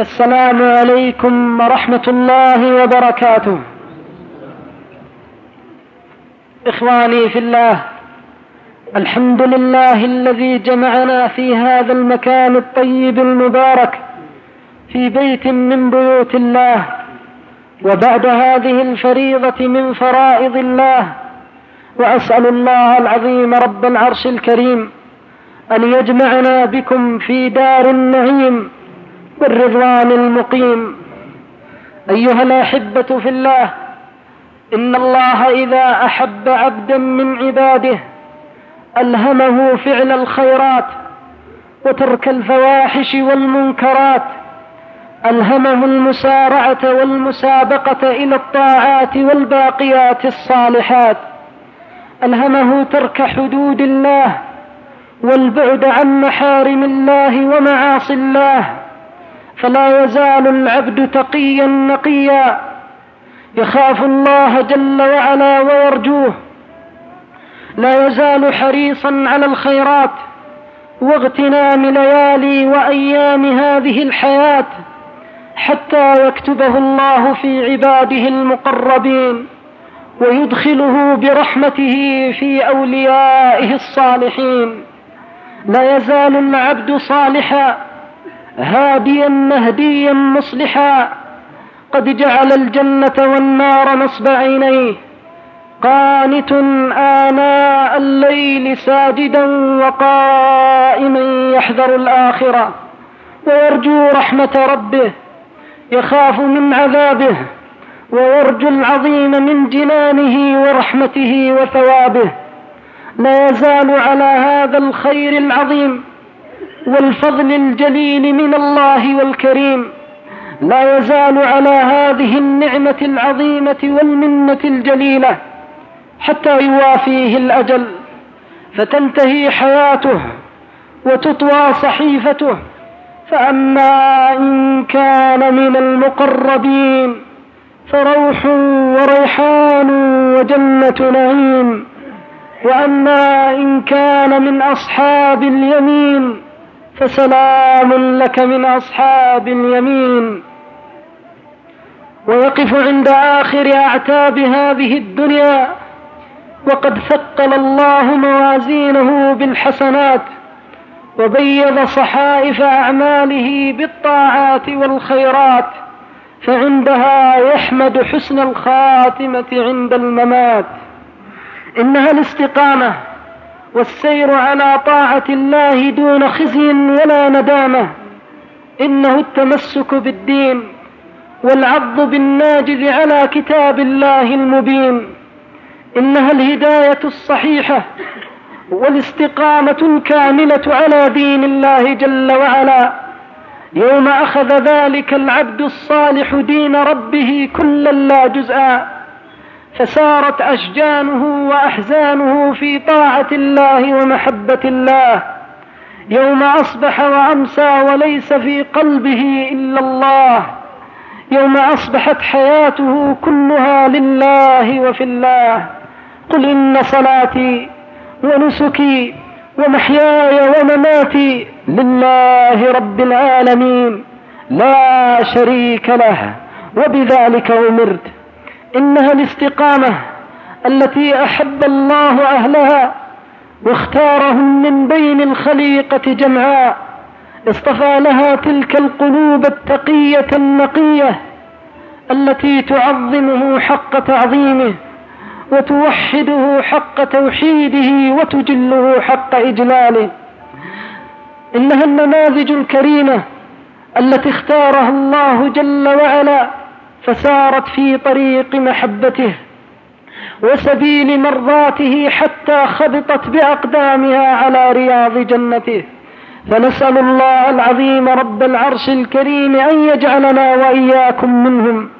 السلام عليكم ورحمة الله وبركاته. إخواني في الله الحمد لله الذي جمعنا في هذا المكان الطيب المبارك في بيت من بيوت الله وبعد هذه الفريضة من فرائض الله وأسأل الله العظيم رب العرش الكريم أن يجمعنا بكم في دار النعيم بالرضوان المقيم. أيها الأحبة في الله إن الله إذا أحب عبدا من عباده ألهمه فعل الخيرات وترك الفواحش والمنكرات ألهمه المسارعة والمسابقة إلى الطاعات والباقيات الصالحات ألهمه ترك حدود الله والبعد عن محارم الله ومعاصي الله. فلا يزال العبد تقيا نقيا. يخاف الله جل وعلا ويرجوه. لا يزال حريصا على الخيرات واغتنام ليالي وأيام هذه الحياة حتى يكتبه الله في عباده المقربين ويدخله برحمته في أوليائه الصالحين. لا يزال العبد صالحا هاديا مهديا مصلحا قد جعل الجنة والنار نصب عينيه قانت آناء الليل ساجدا وقائما يحذر الآخرة ويرجو رحمة ربه يخاف من عذابه ويرجو العظيم من جنانه ورحمته وثوابه. لا يزال على هذا الخير العظيم والفضل الجليل من الله والكريم لا يزال على هذه النعمة العظيمة والمنة الجليلة حتى يوافيه الأجل فتنتهي حياته وتطوى صحيفته. فأما إن كان من المقربين فروح وريحان وجنة نعيم وأما إن كان من أصحاب اليمين فسلام لك من أصحاب اليمين. ويقف عند آخر أعتاب هذه الدنيا. وقد ثقل الله موازينه بالحسنات. وبيض صحائف أعماله بالطاعات والخيرات. فعندها يحمد حسن الخاتمة عند الممات. إنها الاستقامة والسير على طاعة الله دون خزي ولا ندامة. إنه التمسك بالدين والعض بالناجذ على كتاب الله المبين. إنها الهداية الصحيحة والاستقامة الكاملة على دين الله جل وعلا. يوم أخذ ذلك العبد الصالح دين ربه كلا لا جزءا. فسارت أشجانه وأحزانه في طاعة الله ومحبة الله. يوم أصبح وأمسى وليس في قلبه إلا الله. يوم أصبحت حياته كلها لله وفي الله. قل إن صلاتي ونسكي ومحياي ومماتي لله رب العالمين. لا شريك له وبذلك أمرت. إنها الاستقامة التي أحب الله أهلها واختارهم من بين الخليقة جمعاء. اصطفى لها تلك القلوب التقية النقية التي تعظمه حق تعظيمه وتوحده حق توحيده وتجله حق إجلاله. إنها النماذج الكريمة التي اختارها الله جل وعلا فسارت في طريق محبته وسبيل مرضاته حتى خبطت بأقدامها على رياض جنته. فنسأل الله العظيم رب العرش الكريم أن يجعلنا وإياكم منهم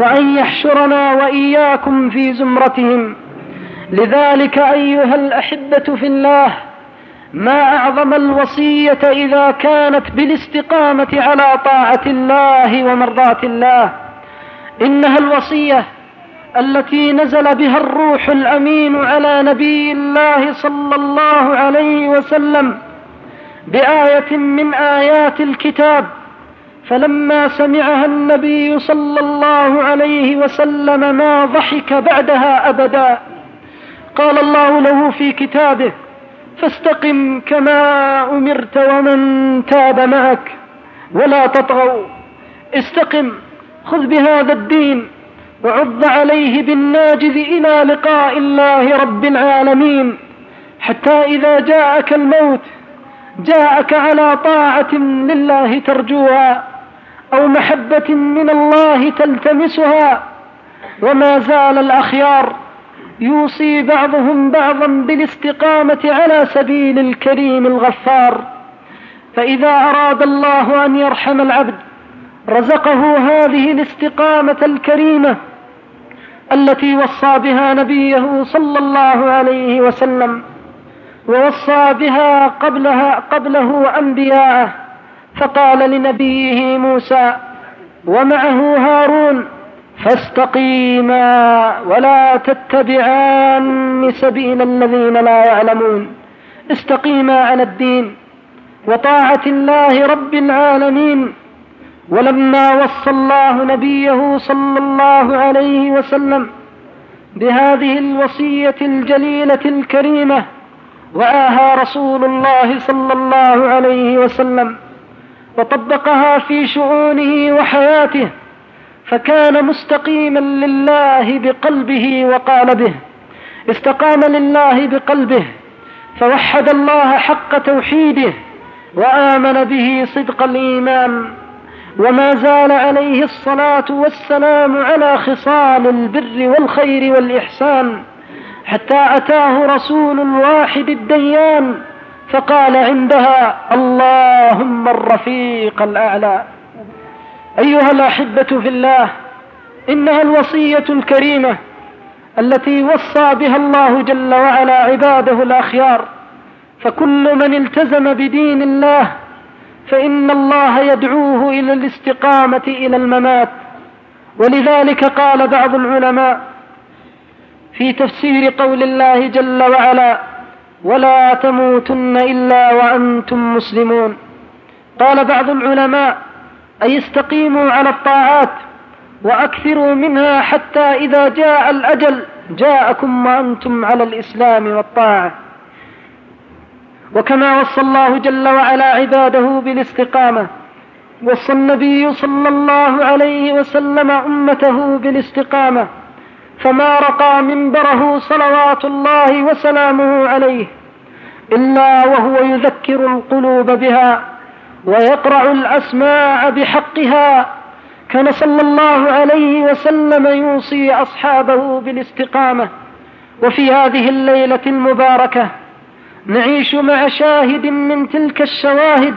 وأن يحشرنا وإياكم في زمرتهم. لذلك أيها الأحبة في الله ما أعظم الوصية إذا كانت بالاستقامة على طاعة الله ومرضاة الله. إنها الوصية التي نزل بها الروح الأمين على نبي الله صلى الله عليه وسلم بآية من آيات الكتاب فلما سمعها النبي صلى الله عليه وسلم ما ضحك بعدها أبدا. قال الله له في كتابه فاستقم كما أمرت ومن تاب معك ولا تطغوا استقم. خذ بهذا الدين وعض عليه بالناجذ إلى لقاء الله رب العالمين حتى إذا جاءك الموت جاءك على طاعة لله ترجوها أو محبة من الله تلتمسها وما زال الأخيار يوصي بعضهم بعضا بالاستقامة على سبيل الكريم الغفار فإذا أراد الله أن يرحم العبد رزقه هذه الاستقامة الكريمة التي وصى بها نبيه صلى الله عليه وسلم ووصى بها قبلها قبله أنبياءه فقال لنبيه موسى ومعه هارون فاستقيما ولا تتبعان سبيل الذين لا يعلمون استقيما على الدين وطاعة الله رب العالمين ولما وصى الله نبيه صلى الله عليه وسلم بهذه الوصية الجليلة الكريمة وآها رسول الله صلى الله عليه وسلم وطبقها في شؤونه وحياته فكان مستقيما لله بقلبه وقالبه استقام لله بقلبه فوحد الله حق توحيده وآمن به صدق الإيمان. وما زال عليه الصلاة والسلام على خصال البر والخير والإحسان حتى أتاه رسول الواحد الديان فقال عندها اللهم الرفيق الأعلى. أيها الأحبة في الله إنها الوصية الكريمة التي وصى بها الله جل وعلا عباده الأخيار فكل من التزم بدين الله فإن الله يدعوه إلى الاستقامة إلى الممات. ولذلك قال بعض العلماء في تفسير قول الله جل وعلا ولا تموتن إلا وأنتم مسلمون قال بعض العلماء أي استقيموا على الطاعات وأكثروا منها حتى إذا جاء الأجل جاءكم وأنتم على الإسلام والطاعة وكما وصى الله جل وعلا عباده بالاستقامة. وصى النبي صلى الله عليه وسلم أمته بالاستقامة. فما رقى منبره صلوات الله وسلامه عليه إلا وهو يذكر القلوب بها ويقرع الأسماع بحقها كان صلى الله عليه وسلم يوصي أصحابه بالاستقامة. وفي هذه الليلة المباركة نعيش مع شاهد من تلك الشواهد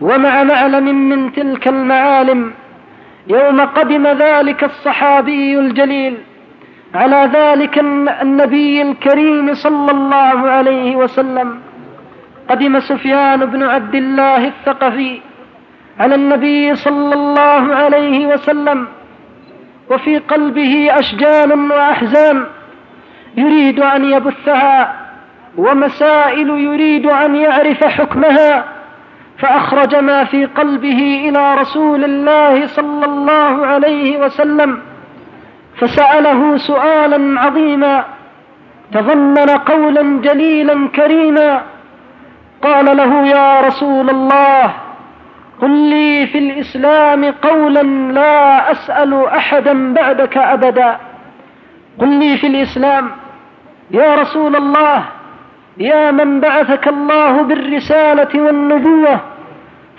ومع معلم من تلك المعالم. يوم قدم ذلك الصحابي الجليل على ذلك النبي الكريم صلى الله عليه وسلم. قدم سفيان بن عبد الله الثقفي على النبي صلى الله عليه وسلم. وفي قلبه أشجان وأحزان يريد أن يبثها. ومسائل يريد أن يعرف حكمها فأخرج ما في قلبه إلى رسول الله صلى الله عليه وسلم فسأله سؤالا عظيما تضمن قولا جليلا كريما قال له يا رسول الله قل لي في الإسلام قولا لا أسأل أحدا بعدك أبدا قل لي في الإسلام يا رسول الله يا من بعثك الله بالرسالة والنبوة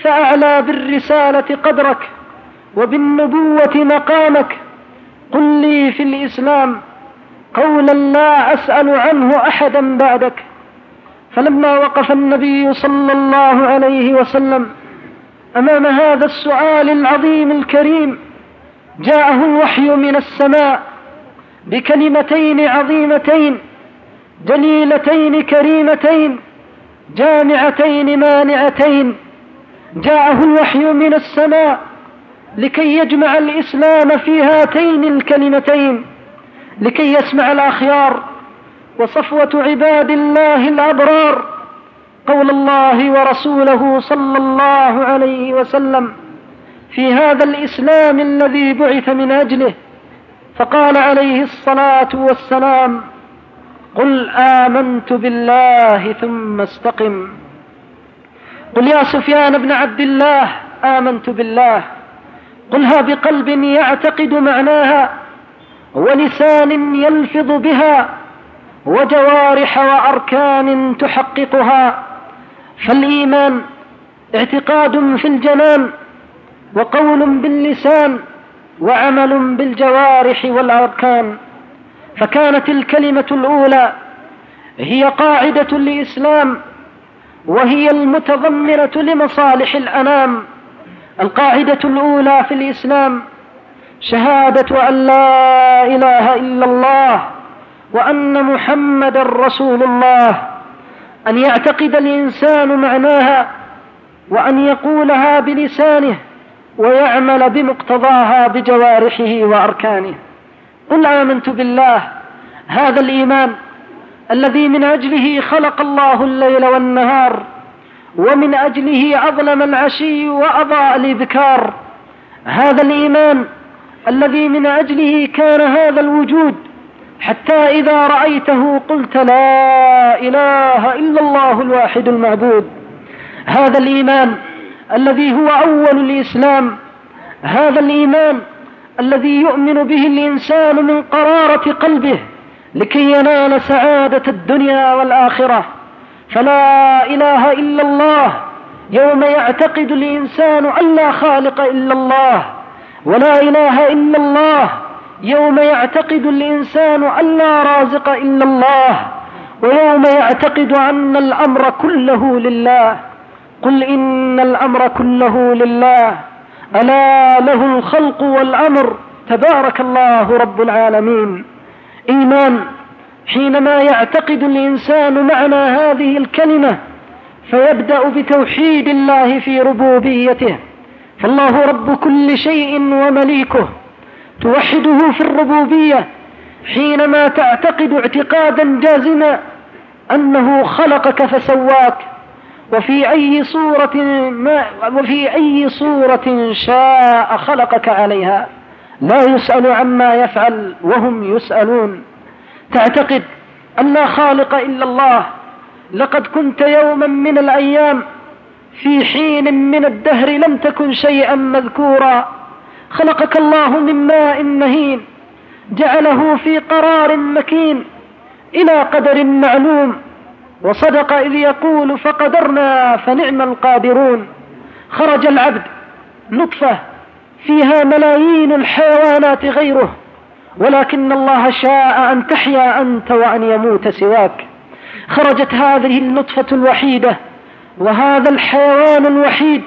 فأعلى بالرسالة قدرك وبالنبوة مقامك. قل لي في الإسلام قولا لا أسأل عنه أحدا بعدك. فلما وقف النبي صلى الله عليه وسلم أمام هذا السؤال العظيم الكريم جاءه الوحي من السماء بكلمتين عظيمتين. جليلتين كريمتين جامعتين مانعتين. جاءه الوحي من السماء لكي يجمع الإسلام في هاتين الكلمتين لكي يسمع الأخيار. وصفوة عباد الله الأبرار قول الله ورسوله صلى الله عليه وسلم في هذا الإسلام الذي بعث من أجله فقال عليه الصلاة والسلام قل آمنت بالله ثم استقم. قل يا سفيان بن عبد الله آمنت بالله. قلها بقلب يعتقد معناها. ولسان يلفظ بها. وجوارح وأركان تحققها. فالإيمان اعتقاد في الجنان. وقول باللسان. وعمل بالجوارح والأركان. فكانت الكلمة الأولى هي قاعدة الإسلام وهي المتضمنه لمصالح الأنام. القاعدة الأولى في الإسلام شهادة أن لا إله إلا الله وأن محمدا رسول الله أن يعتقد الإنسان معناها وأن يقولها بلسانه ويعمل بمقتضاها بجوارحه وأركانه. قل آمنت بالله. هذا الإيمان الذي من أجله خلق الله الليل والنهار ومن أجله أظلم العشي وأضاء الإبكار. هذا الإيمان الذي من أجله كان هذا الوجود حتى إذا رأيته قلت لا إله إلا الله الواحد المعبود. هذا الإيمان الذي هو أول الإسلام. هذا الإيمان الذي يؤمن به الإنسان من قرارة قلبه لكي ينال سعادة الدنيا والآخرة. فلا إله إلا الله. يوم يعتقد الإنسان أن لا خالق إلا الله. ولا إله إلا الله. يوم يعتقد الإنسان أن لا رازق إلا الله. ويوم يعتقد أن الأمر كله لله. قل إن الأمر كله لله. ألا له الخلق والأمر تبارك الله رب العالمين. إيمان حينما يعتقد الإنسان معنى هذه الكلمة فيبدأ بتوحيد الله في ربوبيته. فالله رب كل شيء ومليكه. توحده في الربوبية حينما تعتقد اعتقادا جازما أنه خلقك فسواك. وفي أي صورة ما وفي أي صورة شاء خلقك عليها. لا يسأل عما يفعل وهم يسألون. تعتقد أن لا خالق إلا الله. لقد كنت يوما من الأيام في حين من الدهر لم تكن شيئا مذكورا. خلقك الله من ماء مهين. جعله في قرار مكين. إلى قدر معلوم. وصدق إذ يقول فقدرنا فنعم القادرون خرج العبد نطفة فيها ملايين الحيوانات غيره ولكن الله شاء أن تحيا أنت وأن يموت سواك. خرجت هذه النطفة الوحيدة وهذا الحيوان الوحيد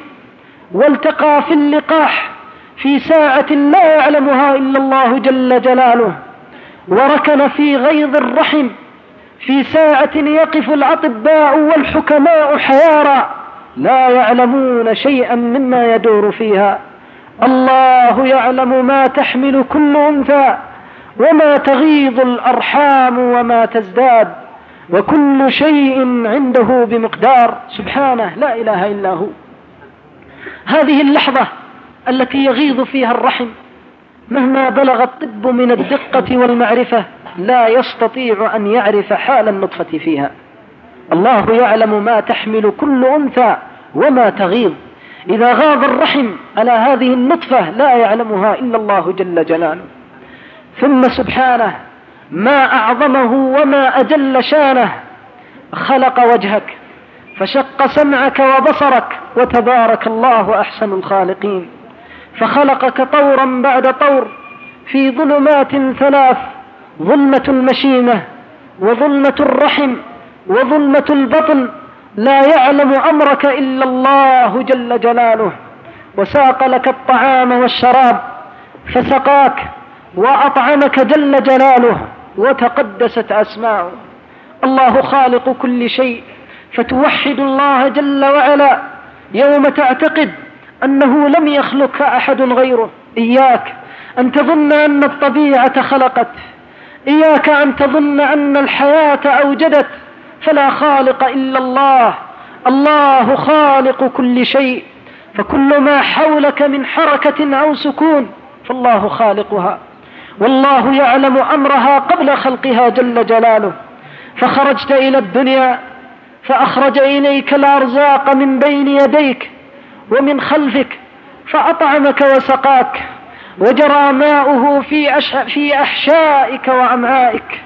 والتقى في اللقاح في ساعة لا يعلمها إلا الله جل جلاله وركن في غيظ الرحم في ساعة يقف الأطباء والحكماء حيارى لا يعلمون شيئا مما يدور فيها. الله يعلم ما تحمل كل أنثى وما تغيض الأرحام وما تزداد وكل شيء عنده بمقدار. سبحانه لا إله إلا هو. هذه اللحظة التي يغيض فيها الرحم مهما بلغ الطب من الدقة والمعرفة لا يستطيع أن يعرف حال النطفة فيها. الله يعلم ما تحمل كل أنثى وما تغيض إذا غاض الرحم على هذه النطفة لا يعلمها إلا الله جل جلاله. ثم سبحانه ما أعظمه وما أجل شانه. خلق وجهك فشق سمعك وبصرك وتبارك الله أحسن الخالقين. فخلقك طورا بعد طور في ظلمات ثلاث ظلمة المشيمة وظلمة الرحم وظلمة البطن لا يعلم أمرك إلا الله جل جلاله. وساق لك الطعام والشراب فسقاك وأطعمك جل جلاله وتقدست أسماؤه. الله خالق كل شيء فتوحد الله جل وعلا يوم تعتقد أنه لم يخلق أحد غيره. إياك أن تظن أن الطبيعة خلقت. إياك أن تظن أن الحياة أوجدت فلا خالق إلا الله الله خالق كل شيء فكل ما حولك من حركة أو سكون فالله خالقها والله يعلم أمرها قبل خلقها جل جلاله فخرجت إلى الدنيا فأخرج إليك الأرزاق من بين يديك ومن خلفك فأطعمك وسقاك. وجرى ماؤه في, في أحشائك وأمعائك.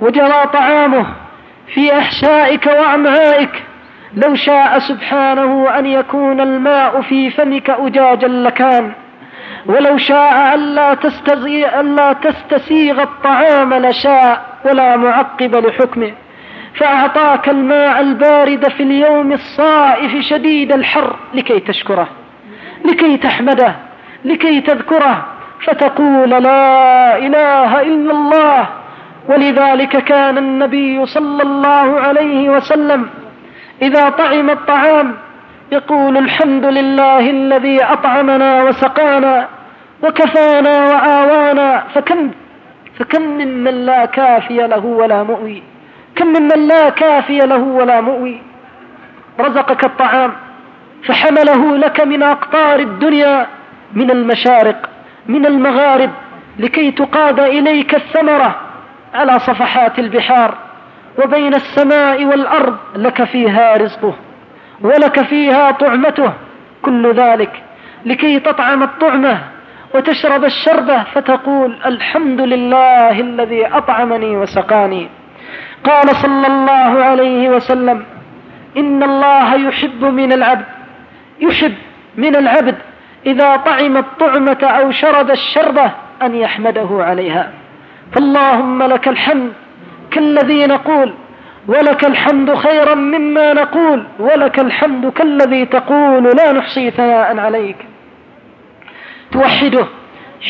وجرى طعامه في أحشائك وأمعائك. لو شاء سبحانه أن يكون الماء في فمك أجاجا لكان. ولو شاء ألا, ألا تستسيغ الطعام لشاء ولا معقب لحكمه. فأعطاك الماء البارد في اليوم الصائف شديد الحر لكي تشكره لكي تحمده. لكي تذكره فتقول لا إله إلا الله. ولذلك كان النبي صلى الله عليه وسلم إذا طعم الطعام يقول الحمد لله الذي أطعمنا وسقانا وكفانا وآوانا. فكم فكم ممن لا كافي له ولا مؤوي. كم ممن لا كافي له ولا مؤوي. رزقك الطعام فحمله لك من أقطار الدنيا. من المشارق من المغارب لكي تقاد إليك الثمرة على صفحات البحار وبين السماء والأرض لك فيها رزقه ولك فيها طعمته. كل ذلك لكي تطعم الطعمة وتشرب الشربة فتقول الحمد لله الذي أطعمني وسقاني. قال صلى الله عليه وسلم إن الله يحب من العبد يحب من العبد إذا طعم الطعمة أو شرب الشربة أن يحمده عليها. فاللهم لك الحمد كالذي نقول ولك الحمد خيرا مما نقول ولك الحمد كالذي تقول لا نحصي ثناء عليك. توحده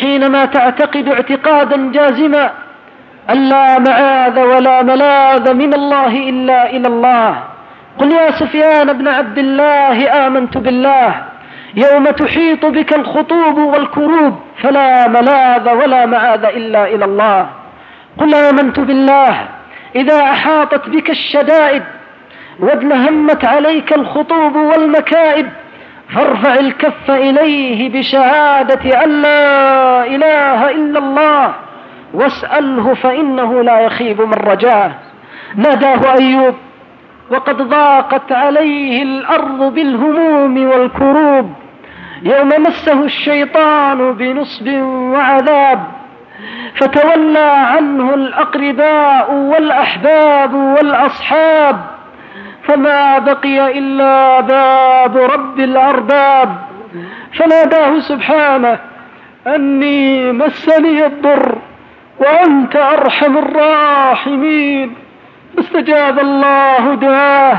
حينما تعتقد اعتقادا جازما أن لا معاذ ولا ملاذ من الله إلا إلى الله. قل يا سفيان بن عبد الله آمنت بالله. يوم تحيط بك الخطوب والكروب فلا ملاذ ولا معاذ إلا إلى الله. قل آمنت بالله إذا أحاطت بك الشدائد وادلهمت عليك الخطوب والمكائد فارفع الكف إليه بشهادة أن لا إله إلا الله واسأله فإنه لا يخيب من رجاه. ناداه أيوب وقد ضاقت عليه الأرض بالهموم والكروب. يوم مسه الشيطان بنصب وعذاب فتولى عنه الأقرباء والأحباب والأصحاب فما بقي إلا باب رب الأرباب. فناداه سبحانه أني مسني الضر وأنت أرحم الراحمين. فاستجاب الله دعاه.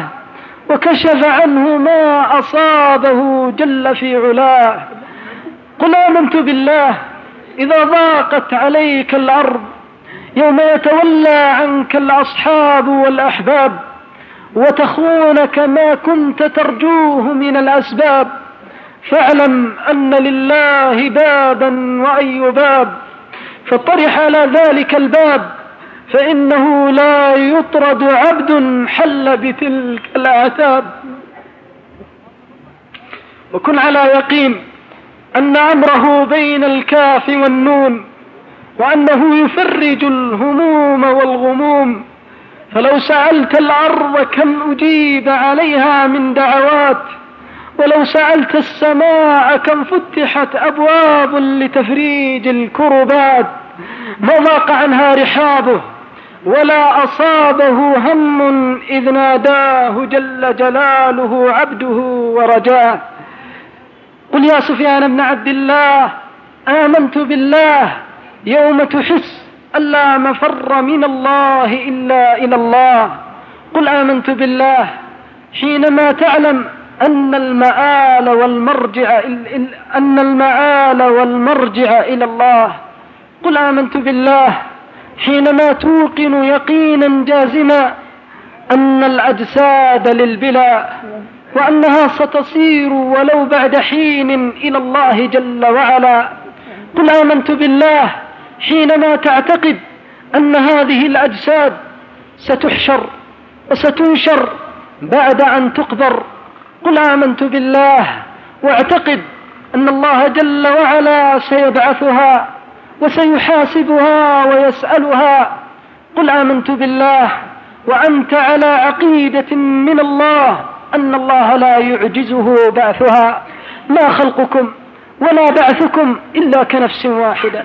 وكشف عنه ما أصابه جل في علاه. قل آمنت بالله إذا ضاقت عليك الأرض يوم يتولى عنك الأصحاب والأحباب وتخونك ما كنت ترجوه من الأسباب فاعلم أن لله بابا وأي باب فطرح على ذلك الباب فإنه لا يطرد عبد حل بتلك الآثاب وكن على يقين أن أمره بين الكاف والنون وأنه يفرج الهموم والغموم. فلو سألت الأرض كم أجيب عليها من دعوات ولو سألت السماء كم فتحت أبواب لتفريج الكربات ما ضاق عنها رحابه. ولا أصابه هم إذ ناداه جل جلاله عبده ورجاه. قل يا سفيان بن عبد الله آمنت بالله يوم تحس ألا مفر من الله إلا إلى الله. قل آمنت بالله حينما تعلم أن المآل والمرجع أن المآل والمرجع إلى الله. قل آمنت بالله حينما توقن يقينا جازما أن الأجساد للبلا وأنها ستصير ولو بعد حين إلى الله جل وعلا. قل آمنت بالله حينما تعتقد أن هذه الأجساد ستحشر وستنشر بعد أن تقبر. قل آمنت بالله واعتقد أن الله جل وعلا سيبعثها. وسيحاسبها ويسألها قل آمنت بالله وأنت على عقيدة من الله أن الله لا يعجزه بعثها ما خلقكم ولا بعثكم إلا كنفس واحدة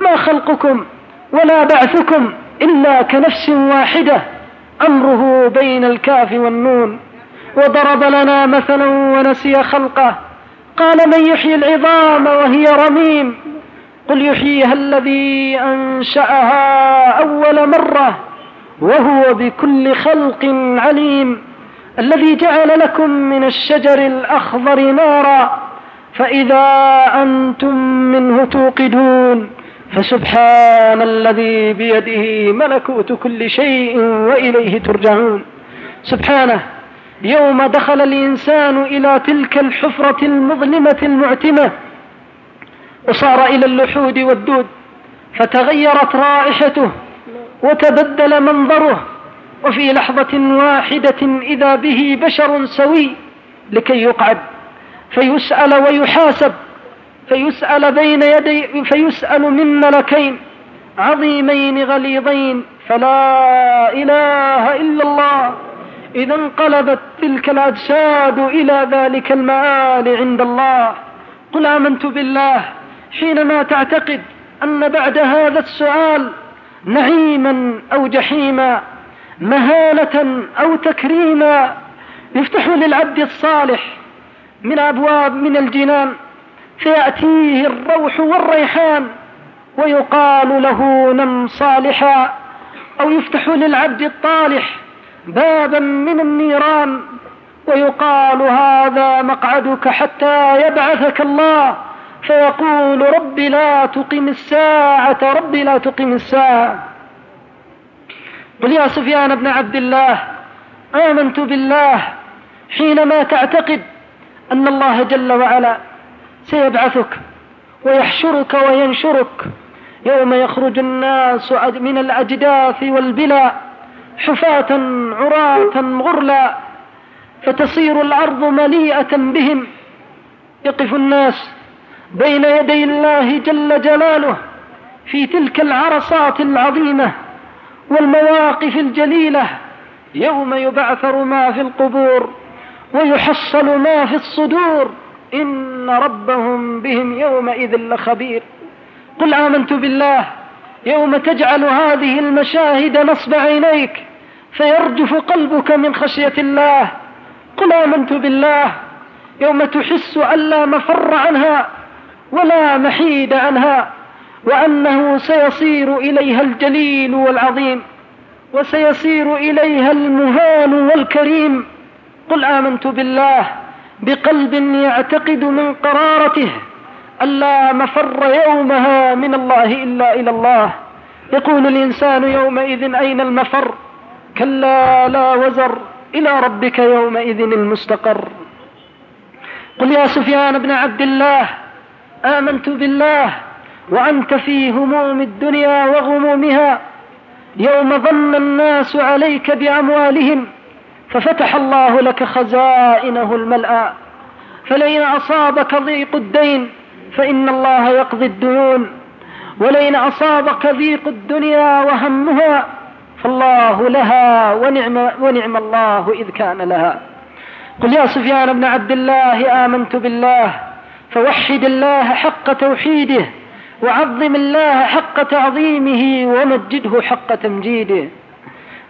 ما خلقكم ولا بعثكم إلا كنفس واحدة أمره بين الكاف والنون وضرب لنا مثلا ونسي خلقه قال من يحيي العظام وهي رميم قل يحييها الذي أنشأها أول مرة وهو بكل خلق عليم الذي جعل لكم من الشجر الأخضر نارا فإذا أنتم منه توقدون فسبحان الذي بيده ملكوت كل شيء وإليه ترجعون سبحانه يوم دخل الإنسان إلى تلك الحفرة المظلمة المعتمة وصار إلى اللحود والدود فتغيرت رائحته وتبدل منظره وفي لحظة واحدة إذا به بشر سوي لكي يقعد فيسأل ويحاسب فيسأل بين يدي فيسأل من ملكين عظيمين غليظين فلا إله إلا الله. إذا انقلبت تلك الأجساد إلى ذلك المآل عند الله. قل آمنت بالله. حينما تعتقد أن بعد هذا السؤال نعيما أو جحيما مهانة أو تكريما يفتح للعبد الصالح من أبواب من الجنان فيأتيه الروح والريحان ويقال له نم صالحا أو يفتح للعبد الطالح بابا من النيران ويقال هذا مقعدك حتى يبعثك الله فيقول رب لا تقم الساعة رب لا تقم الساعة. قل يا سفيان بن عبد الله آمنت بالله حينما تعتقد أن الله جل وعلا سيبعثك ويحشرك وينشرك. يوم يخرج الناس من الأجداث والبلا حفاة عراة غرلا فتصير الأرض مليئة بهم. يقف الناس بين يدي الله جل جلاله في تلك العرصات العظيمة والمواقف الجليلة يوم يبعثر ما في القبور ويحصل ما في الصدور إن ربهم بهم يومئذ لخبير. قل آمنت بالله يوم تجعل هذه المشاهد نصب عينيك فيرجف قلبك من خشية الله. قل آمنت بالله يوم تحس أن لا مفر عنها ولا محيد عنها وأنه سيصير إليها الجليل والعظيم وسيصير إليها المهان والكريم. قل آمنت بالله بقلب يعتقد من قرارته ألا مفر يومها من الله إلا إلى الله. يقول الإنسان يومئذ أين المفر؟ كلا لا وزر إلى ربك يومئذ المستقر. قل يا سفيان بن عبد الله آمنت بالله وأنت في هموم الدنيا وغمومها. يوم ظن الناس عليك بأموالهم ففتح الله لك خزائنه الملأى. فلئن أصابك ضيق الدين فإن الله يقضي الديون. ولئن أصابك ضيق الدنيا وهمها فالله لها ونعم, ونعم الله إذ كان لها. قل يا سفيان بن عبد الله آمنت بالله فوحد الله حق توحيده وعظم الله حق تعظيمه ومجده حق تمجيده.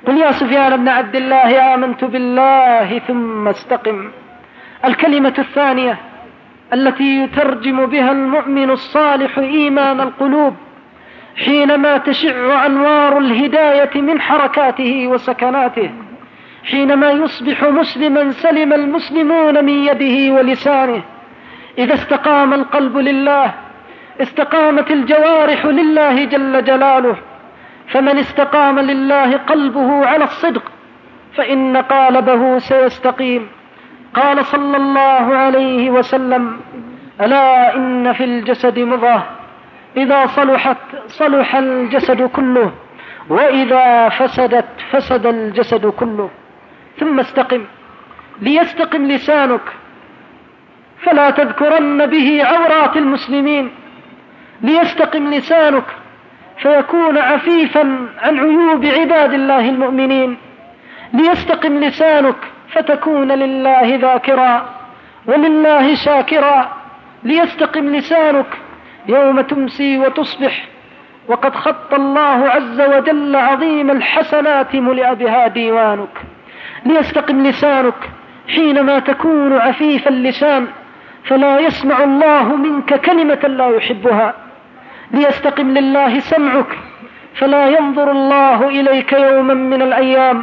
قل يا سفيان بن عبد الله آمنت بالله ثم استقم. الكلمة الثانية التي يترجم بها المؤمن الصالح إيمان القلوب حينما تشع أنوار الهداية من حركاته وسكناته حينما يصبح مسلما سلم المسلمون من يده ولسانه إذا استقام القلب لله استقامت الجوارح لله جل جلاله فمن استقام لله قلبه على الصدق فإن قالبه سيستقيم. قال صلى الله عليه وسلم ألا إن في الجسد مضغة إذا صلحت صلح الجسد كله وإذا فسدت فسد الجسد كله ثم استقم ليستقم لسانك فلا تذكرن به عورات المسلمين. ليستقم لسانك فيكون عفيفا عن عيوب عباد الله المؤمنين. ليستقم لسانك فتكون لله ذاكرا ولله شاكرا. ليستقم لسانك يوم تمسي وتصبح وقد خط الله عز وجل عظيم الحسنات ملئ بها ديوانك. ليستقم لسانك حينما تكون عفيف اللسان فلا يسمع الله منك كلمة لا يحبها. ليستقم لله سمعك. فلا ينظر الله إليك يوما من الأيام.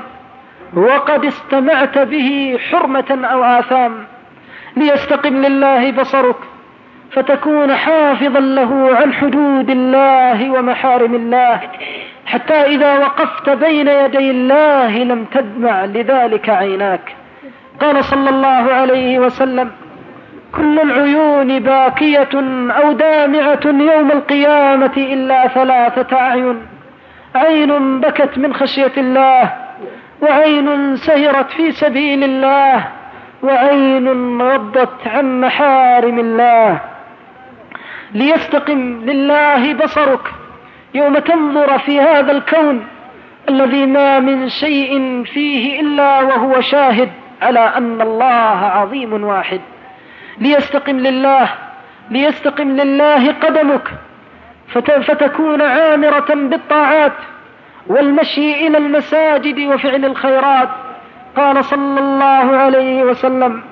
وقد استمعت به حرمة أو آثام. ليستقم لله بصرك. فتكون حافظا له عن حدود الله ومحارم الله. حتى إذا وقفت بين يدي الله لم تدمع لذلك عيناك. قال صلى الله عليه وسلم كل العيون باكية أو دامعة يوم القيامة إلا ثلاثة أعين. عين بكت من خشية الله وعين سهرت في سبيل الله وعين غضت عن محارم الله. ليستقم لله بصرك يوم تنظر في هذا الكون الذي ما من شيء فيه إلا وهو شاهد على أن الله عظيم واحد. ليستقم لله ليستقم لله قدمك. فتكون عامرة بالطاعات والمشي إلى المساجد وفعل الخيرات. قال صلى الله عليه وسلم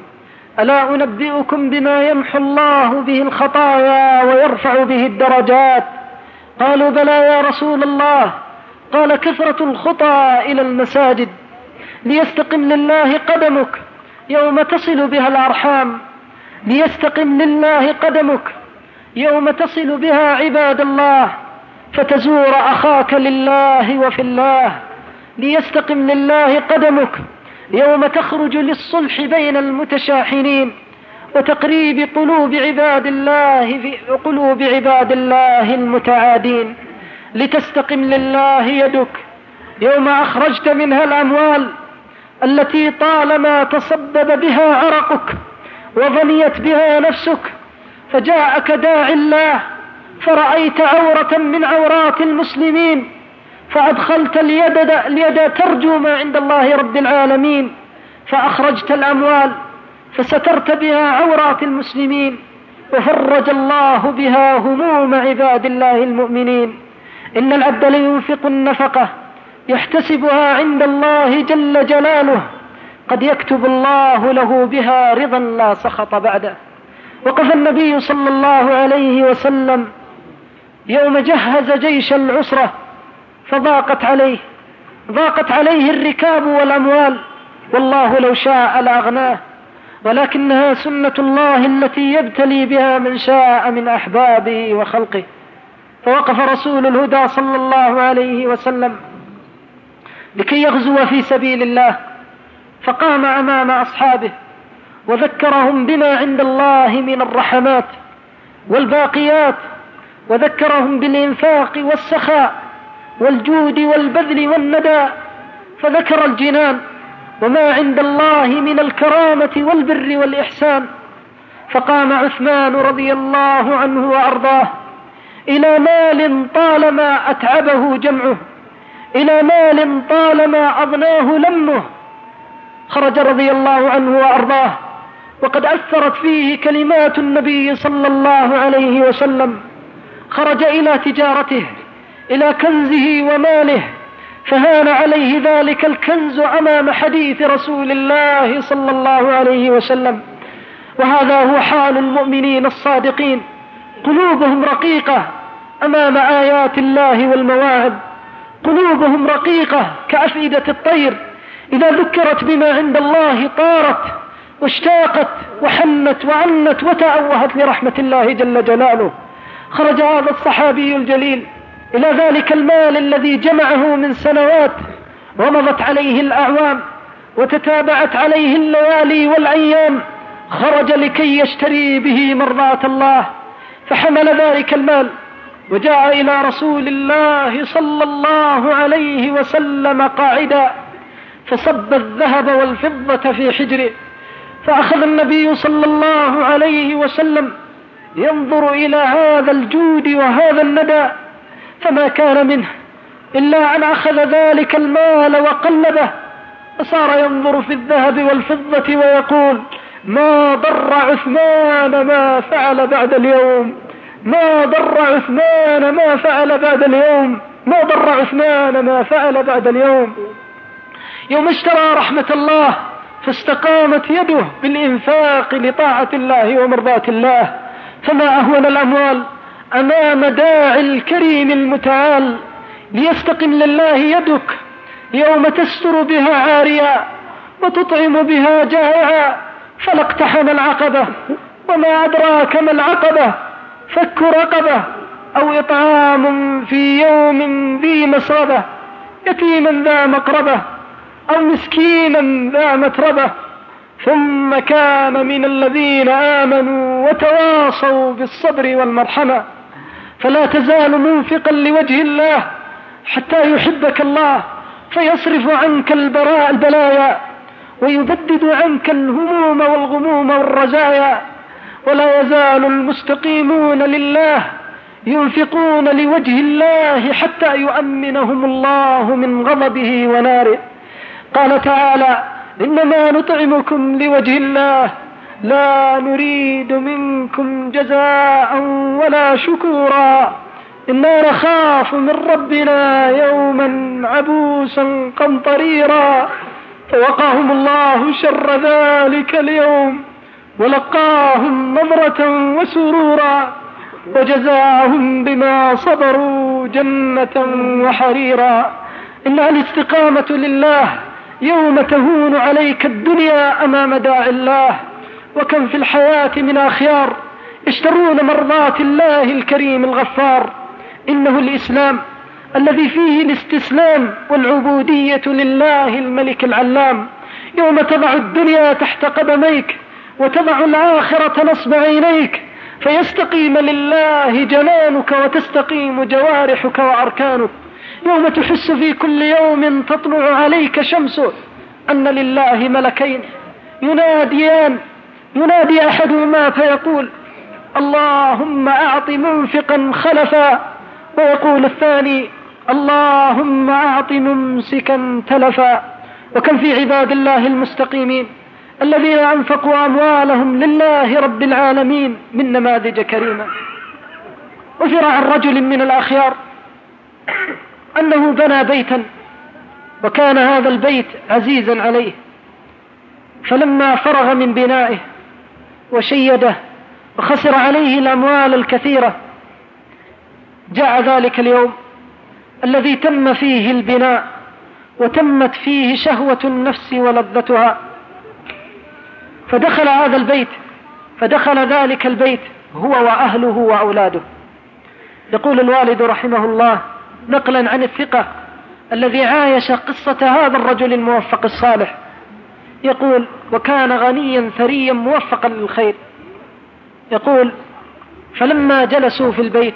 ألا أنبئكم بما يمحو الله به الخطايا ويرفع به الدرجات؟ قالوا بلى يا رسول الله. قال كثرة الخطى إلى المساجد. ليستقم لله قدمك يوم تصل بها الأرحام. ليستقم لله قدمك يوم تصل بها عباد الله فتزور أخاك لله وفي الله. ليستقم لله قدمك يوم تخرج للصلح بين المتشاحنين وتقريب قلوب عباد الله في قلوب عباد الله المتعادين. لتستقم لله يدك يوم أخرجت منها الأموال التي طالما تصبب بها عرقك وظنيت بها نفسك فجاءك داعي الله فرأيت عورة من عورات المسلمين فأدخلت اليد, اليد ترجو ما عند الله رب العالمين فأخرجت الأموال فسترت بها عورات المسلمين وفرج الله بها هموم عباد الله المؤمنين. إن العبد لينفق النفقة يحتسبها عند الله جل جلاله. قد يكتب الله له بها رضا لا سخط بعده. وقف النبي صلى الله عليه وسلم يوم جهز جيش العسرة فضاقت عليه. ضاقت عليه الركاب والأموال. والله لو شاء لأغناه. ولكنها سنة الله التي يبتلي بها من شاء من أحبابه وخلقه. فوقف رسول الهدى صلى الله عليه وسلم لكي يغزو في سبيل الله. فقام أمام أصحابه وذكرهم بما عند الله من الرحمات والباقيات وذكرهم بالإنفاق والسخاء والجود والبذل والندى فذكر الجنان وما عند الله من الكرامة والبر والإحسان. فقام عثمان رضي الله عنه وأرضاه إلى مال طالما أتعبه جمعه إلى مال طالما أضناه لمه. خرج رضي الله عنه وأرضاه. وقد أثرت فيه كلمات النبي صلى الله عليه وسلم. خرج إلى تجارته إلى كنزه وماله فهان عليه ذلك الكنز أمام حديث رسول الله صلى الله عليه وسلم. وهذا هو حال المؤمنين الصادقين. قلوبهم رقيقة أمام آيات الله والمواعظ. قلوبهم رقيقة كأفئدة الطير. إذا ذكرت بما عند الله طارت واشتاقت وحنت وعنت وتأوهت لرحمة الله جل جلاله خرج هذا الصحابي الجليل إلى ذلك المال الذي جمعه من سنوات ومضت عليه الأعوام وتتابعت عليه الليالي والأيام خرج لكي يشتري به مرضاة الله فحمل ذلك المال وجاء إلى رسول الله صلى الله عليه وسلم قاعدا فصب الذهب والفضة في حجره فأخذ النبي صلى الله عليه وسلم ينظر إلى هذا الجود وهذا الندى فما كان منه إلا أن أخذ ذلك المال وقلبه فصار ينظر في الذهب والفضة ويقول ما ضر عثمان ما فعل بعد اليوم ما ضر عثمان ما فعل بعد اليوم ما ضر عثمان ما فعل بعد اليوم؟ يوم اشترى رحمة الله فاستقامت يده بالإنفاق لطاعة الله ومرضاة الله فما أهون الأموال أمام داعي الكريم المتعال ليستقم لله يدك يوم تستر بها عاريا وتطعم بها جائعا فلاقتحم العقبة وما أدراك ما العقبة فك رقبة أو إطعام في يوم ذي مسربة يتيما ذا مقربة. أو مسكينا ذا متربة. ثم كان من الذين آمنوا وتواصوا بالصبر والمرحمة. فلا تزال منفقا لوجه الله حتى يحبك الله فيصرف عنك البراء البلايا ويبدد عنك الهموم والغموم والرزايا. ولا يزال المستقيمون لله ينفقون لوجه الله حتى يؤمنهم الله من غضبه وناره. قال تعالى إنما نطعمكم لوجه الله لا نريد منكم جزاء ولا شكورا إنا نخاف من ربنا يوما عبوسا قمطريرا فوقاهم الله شر ذلك اليوم ولقاهم نظرة وسرورا وجزاهم بما صبروا جنة وحريرا إنها الاستقامة لله يوم تهون عليك الدنيا أمام داع الله وكم في الحياة من أخيار يشترون مرضات الله الكريم الغفار. إنه الإسلام الذي فيه الاستسلام والعبودية لله الملك العلام. يوم تضع الدنيا تحت قدميك وتضع الآخرة نصب عينيك فيستقيم لله جنانك وتستقيم جوارحك وأركانك. يوم تحس في كل يوم تطلع عليك شمسه أن لله ملكين. يناديان ينادي أحدهما فيقول اللهم أعط منفقا خلفا. ويقول الثاني اللهم أعط ممسكا تلفا. وكم في عباد الله المستقيمين الذين أنفقوا أموالهم لله رب العالمين من نماذج كريمة. أثر عن رجل من الأخيار. أنه بنى بيتا وكان هذا البيت عزيزا عليه. فلما فرغ من بنائه وشيده وخسر عليه الأموال الكثيرة جاء ذلك اليوم الذي تم فيه البناء وتمت فيه شهوة النفس ولذتها. فدخل هذا البيت فدخل ذلك البيت هو وأهله وأولاده. يقول الوالد رحمه الله نقلا عن الثقة الذي عايش قصة هذا الرجل الموفق الصالح. يقول وكان غنيا ثريا موفقا للخير. يقول فلما جلسوا في البيت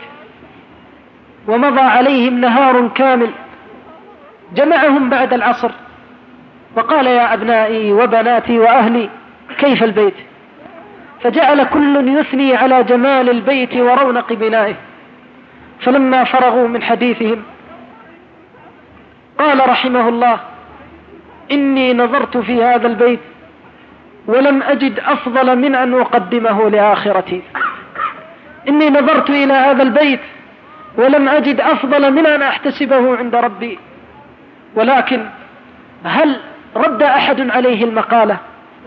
ومضى عليهم نهار كامل جمعهم بعد العصر وقال يا أبنائي وبناتي وأهلي كيف البيت؟ فجعل كل يثني على جمال البيت ورونق بنائه. فلما فرغوا من حديثهم قال رحمه الله إني نظرت في هذا البيت ولم أجد أفضل من أن أقدمه لآخرتي. إني نظرت إلى هذا البيت ولم أجد أفضل من أن أحتسبه عند ربي. ولكن هل رد أحد عليه المقالة؟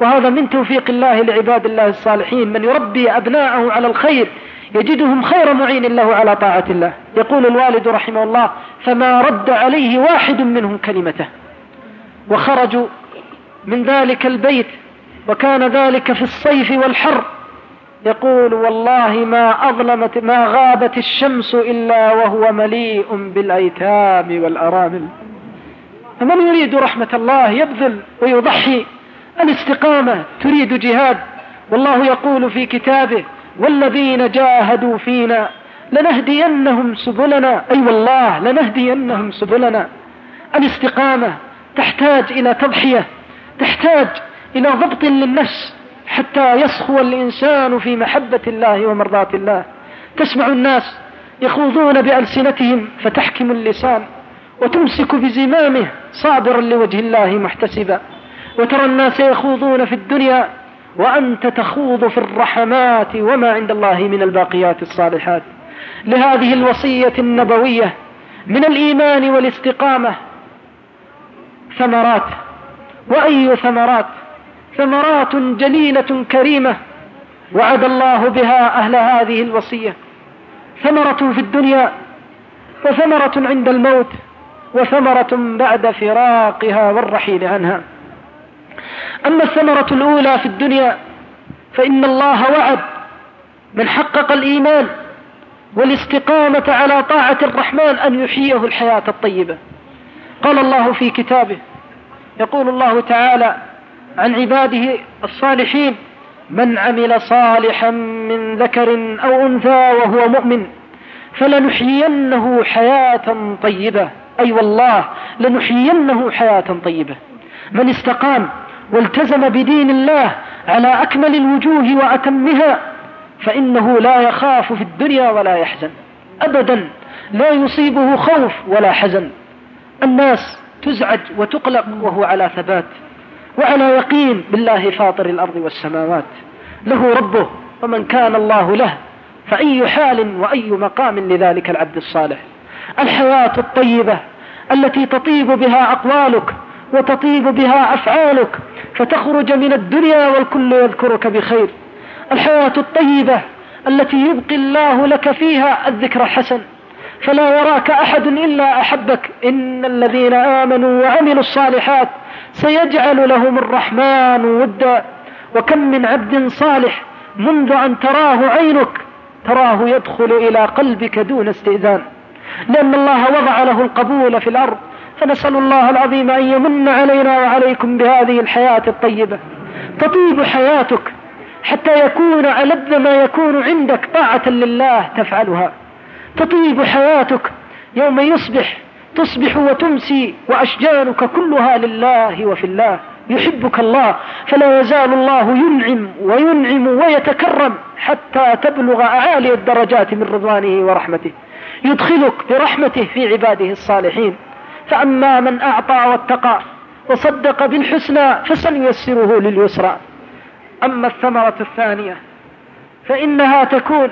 وهذا من توفيق الله لعباد الله الصالحين من يربي أبناءه على الخير يجدهم خير معين له على طاعة الله. يقول الوالد رحمه الله فما رد عليه واحد منهم كلمته. وخرجوا من ذلك البيت وكان ذلك في الصيف والحر. يقول والله ما أظلمت ما غابت الشمس إلا وهو مليء بالأيتام والأرامل. فمن يريد رحمة الله يبذل ويضحي. الاستقامة تريد جهاد. والله يقول في كتابه والذين جاهدوا فينا لنهدينهم سبلنا. أي أيوة والله لنهدينهم سبلنا. الاستقامة تحتاج إلى تضحية تحتاج إلى ضبط للنفس حتى يصخو الإنسان في محبة الله ومرضاة الله. تسمع الناس يخوضون بألسنتهم فتحكم اللسان وتمسك بزمامه صابرا لوجه الله محتسبا. وترى الناس يخوضون في الدنيا وأنت تخوض في الرحمات وما عند الله من الباقيات الصالحات. لهذه الوصية النبوية من الإيمان والاستقامة. ثمرات. وأي ثمرات؟ ثمرات جليلة كريمة. وعد الله بها أهل هذه الوصية. ثمرة في الدنيا وثمرة عند الموت وثمرة بعد فراقها والرحيل عنها. أما الثمرة الأولى في الدنيا فإن الله وعد من حقق الإيمان والاستقامة على طاعة الرحمن أن يحييه الحياة الطيبة. قال الله في كتابه يقول الله تعالى عن عباده الصالحين من عمل صالحا من ذكر أو أنثى وهو مؤمن فلنحيينه حياة طيبة. أي أيوة والله لنحيينه حياة طيبة. من استقام والتزم بدين الله على أكمل الوجوه وأتمها فإنه لا يخاف في الدنيا ولا يحزن. أبدا لا يصيبه خوف ولا حزن. الناس تزعج وتقلق وهو على ثبات وعلى يقين بالله فاطر الأرض والسماوات. له ربه ومن كان الله له فأي حال وأي مقام لذلك العبد الصالح. الحياة الطيبة التي تطيب بها أقوالك وتطيب بها أفعالك فتخرج من الدنيا والكل يذكرك بخير. الحياة الطيبة التي يبقي الله لك فيها الذكر الحسن فلا يراك أحد إلا أحبك. إن الذين آمنوا وعملوا الصالحات سيجعل لهم الرحمن ودا. وكم من عبد صالح منذ أن تراه عينك تراه يدخل إلى قلبك دون استئذان. لأن الله وضع له القبول في الأرض فنسأل الله العظيم أن يمن علينا وعليكم بهذه الحياة الطيبة. تطيب حياتك حتى يكون ألذ ما يكون عندك طاعة لله تفعلها. تطيب حياتك يوم يصبح تصبح وتمسي وأشجانك كلها لله وفي الله. يحبك الله فلا يزال الله ينعم وينعم ويتكرم حتى تبلغ أعالي الدرجات من رضوانه ورحمته. يدخلك برحمته في عباده الصالحين. فأما من أعطى واتقى وصدق بالحسنى فسنيسره لليسرى. أما الثمرة الثانية فإنها تكون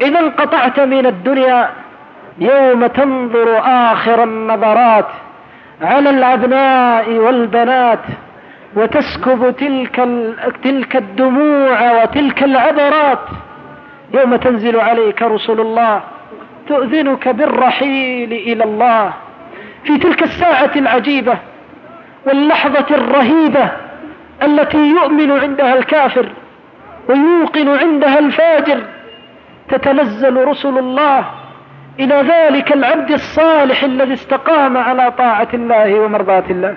إذا انقطعت من الدنيا يوم تنظر آخر النظرات على الأبناء والبنات وتسكب تلك تلك الدموع وتلك العبرات. يوم تنزل عليك رسل الله تؤذنك بالرحيل إلى الله. في تلك الساعة العجيبة واللحظة الرهيبة التي يؤمن عندها الكافر ويوقن عندها الفاجر تتنزل رسل الله إلى ذلك العبد الصالح الذي استقام على طاعة الله ومرضاة الله.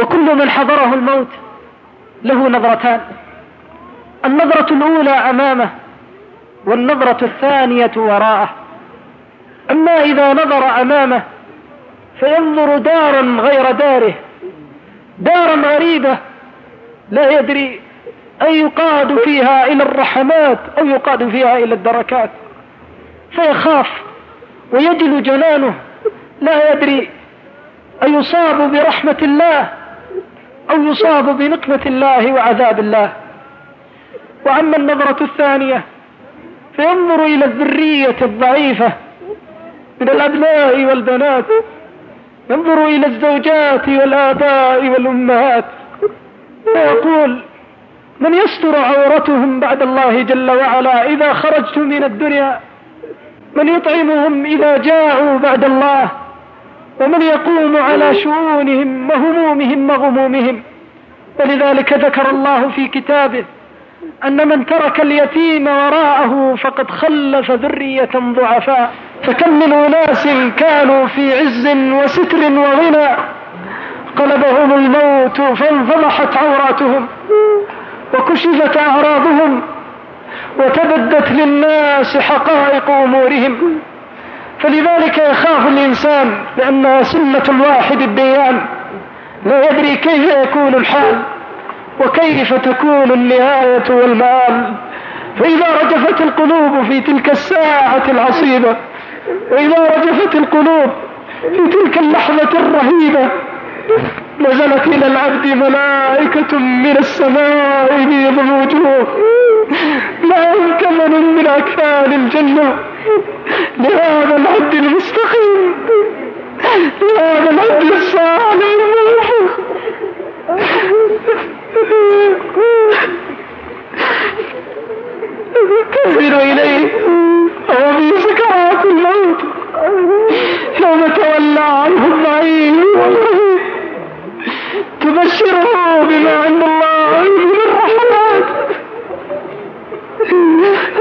وكل من حضره الموت له نظرتان النظرة الأولى أمامه والنظرة الثانية وراءه. أما إذا نظر أمامه فينظر دارا غير داره. دارا غريبة. لا يدري أن يقاد فيها إلى الرحمات أو يقاد فيها إلى الدركات. فيخاف ويجل جنانه. لا يدري أيصاب برحمة الله أو يصاب بنقمة الله وعذاب الله. وأما النظرة الثانية فينظر إلى الذرية الضعيفة من الأبناء والبنات. ينظر إلى الزوجات والآباء والأمهات. ويقول من يستر عورتهم بعد الله جل وعلا إذا خرجت من الدنيا؟ من يطعمهم إذا جاعوا بعد الله؟ ومن يقوم على شؤونهم وهمومهم وغمومهم؟ ولذلك ذكر الله في كتابه أن من ترك اليتيم وراءه فقد خلف ذرية ضعفاء. فكم من أناس كانوا في عز وستر وغنى قلبهم الموت فانفضحت عوراتهم وكشفت أعراضهم وتبدت للناس حقائق أمورهم. فلذلك يخاف الإنسان لأنها سنة الواحد الديان لا يدري كيف يكون الحال وكيف تكون النهاية والمآل. فإذا رجفت القلوب في تلك الساعة العصيبة وإذا رجفت القلوب في تلك اللحظة الرهيبة. نزلت إلى العبد ملائكة من السماء بيض الوجوه. معهم كمن من أكفان الجنة. لهذا العبد المستقيم. لهذا العبد الصالح. كبر إليه. وهو في سكرات الموت. يوم تولى عنه الضعيف. تبشره بما عند الله من الرحمات.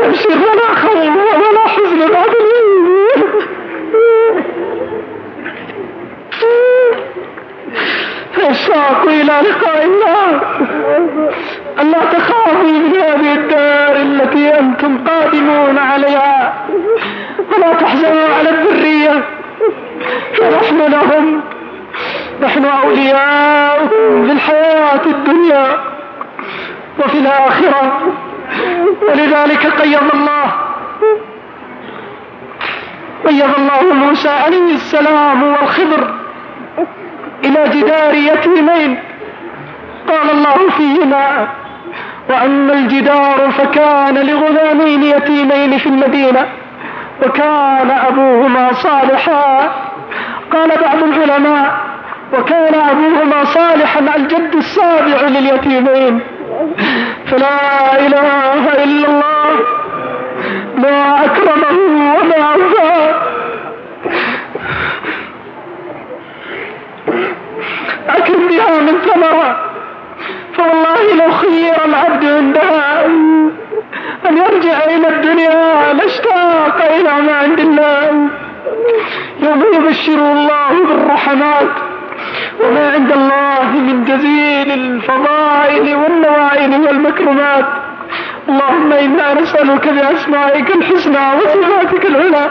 أبشر ولا خوف ولا حزن بعد الشوق إلى لقاء الله. ألا تخافوا من هذه الدار التي أنتم قادمون عليها. ولا تحزنوا على الذرية. فنحن لهم. نحن أولياؤكم في الحياة الدنيا وفي الآخرة. ولذلك قيض الله. قيض الله موسى عليه السلام والخضر. إلى جدار يتيمين. قال الله فيهما وأما الجدار فكان لغلامين يتيمين في المدينة وكان أبوهما صالحا. قال بعض العلماء وكان أبوهما صالحا الجد السابع لليتيمين. فلا إله إلا الله. ما أكرمه وما أوفاه أكل بها من ثمرة. فوالله لو خير العبد عندها أن يرجع إلى الدنيا لاشتاق إلى ما عند الله. يوم يبشر الله بالرحمات. وما عند الله من جزيل الفضائل والنوائل والمكرمات. اللهم إنا نسألك بأسمائك الحسنى وصفاتك العلى.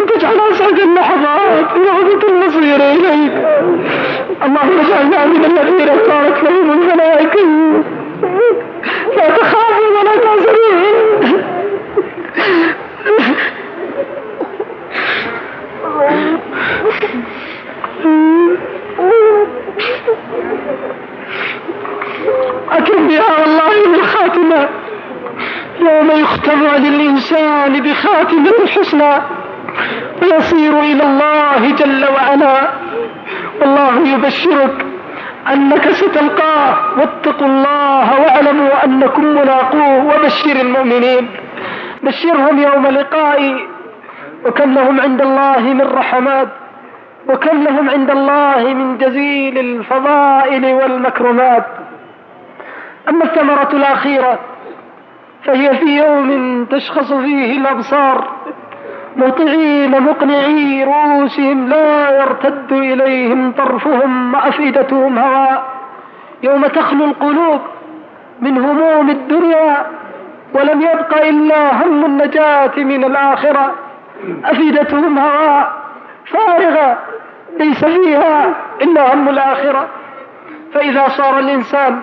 أن تجعل أسعد اللحظات وعودة المصير إليك. اللهم اجعلنا من الذين صارت لهم الملائكة. لا تخافوا ولا تحزنوا أكن بها والله بالخاتمة. يوم يختم للإنسان بخاتمة الحسنى ويصير إلى الله جل وعلا. والله يبشرك أنك ستلقاه. واتقوا الله واعلموا أنكم ملاقوه وبشر المؤمنين. بشرهم يوم لقائي وكم لهم عند الله من رحمات. وكم لهم عند الله من جزيل الفضائل والمكرمات. أما الثمرة الأخيرة فهي في يوم تشخص فيه الأبصار مطيعين مقنعي رؤوسهم لا يرتد إليهم طرفهم وأفئدتهم هواء يوم تخلو القلوب من هموم الدنيا ولم يبق إلا هم النجاة من الآخرة. أفئدتهم هواء فارغة ليس فيها إلا هم الآخرة. فإذا صار الإنسان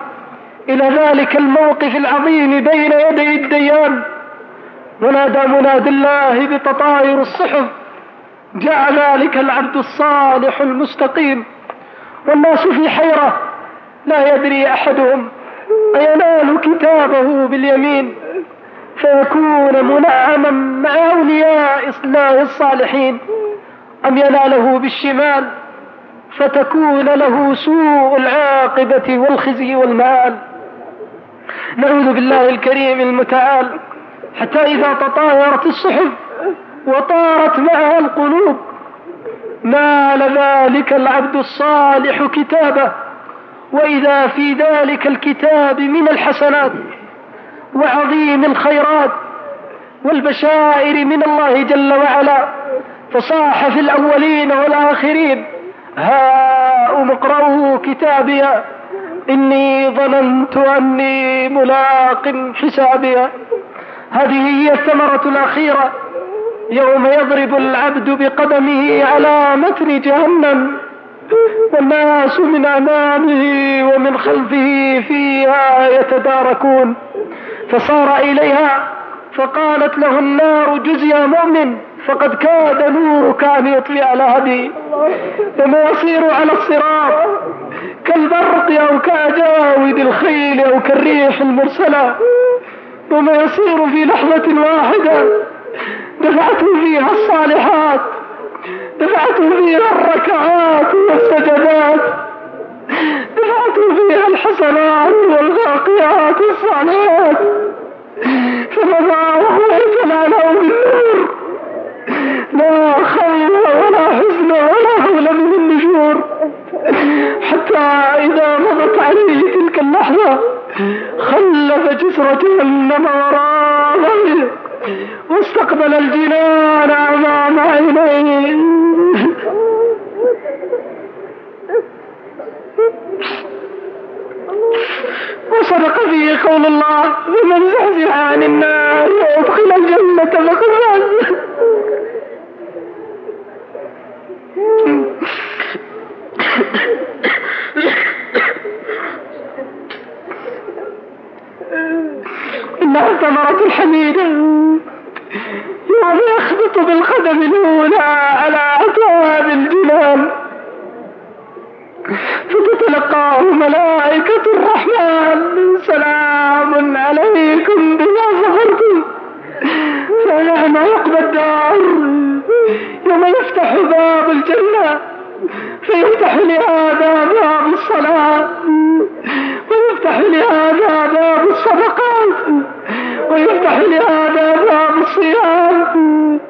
إلى ذلك الموقف العظيم بين يدي الديان. ونادى مناد الله بتطاير الصحف. جاء ذلك العبد الصالح المستقيم. والناس في حيرة. لا يدري أحدهم أينال كتابه باليمين. فيكون منعما مع أولياء الله الصالحين. أم يناله بالشمال. فتكون له سوء العاقبة والخزي والمآل. نعوذ بالله الكريم المتعال حتى إذا تطايرت الصحف وطارت معها القلوب نال ذلك العبد الصالح كتابه وإذا في ذلك الكتاب من الحسنات وعظيم الخيرات والبشائر من الله جل وعلا فصاح في الأولين والآخرين هاؤم اقرأوا كتابيا إني ظننت أني ملاق حسابيا هذه هي الثمرة الأخيرة. يوم يضرب العبد بقدمه على متن جهنم. والناس من أمامه ومن خلفه فيها يتداركون. فصار إليها فقالت له النار جز يا مؤمن فقد كاد نورك أن يطفئ على هدي وما يصير على الصراط كالبرق أو كأجاود الخيل أو كالريح المرسلة. وما يصير في لحظة واحدة دفعته فيها الصالحات دفعته فيها الركعات والسجدات دفعته فيها الحسنات والباقيات الصالحات فمضى وهو يتلالى بالنور لا خير ولا حزن ولا هول من النشور حتى إذا مضت عليه تلك اللحظة خلف جسر جهنم وراءه واستقبل الجنان أمام عينيه وصدق فيه قول الله ومن زحزح عن النار وأدخل الجنة فقد فاز. إنها ثمرة الحميدة يوم يخبط بالقدم الأولى على أبواب الجنان فتتلقاه ملائكة الرحمن. سلام عليكم بما صبرتم فنعم عقب الدار. يوم يفتح باب الجنة فيفتح لهذا باب الصلاة. ويفتح لهذا باب الصدقات. ويفتح لهذا باب الصيام.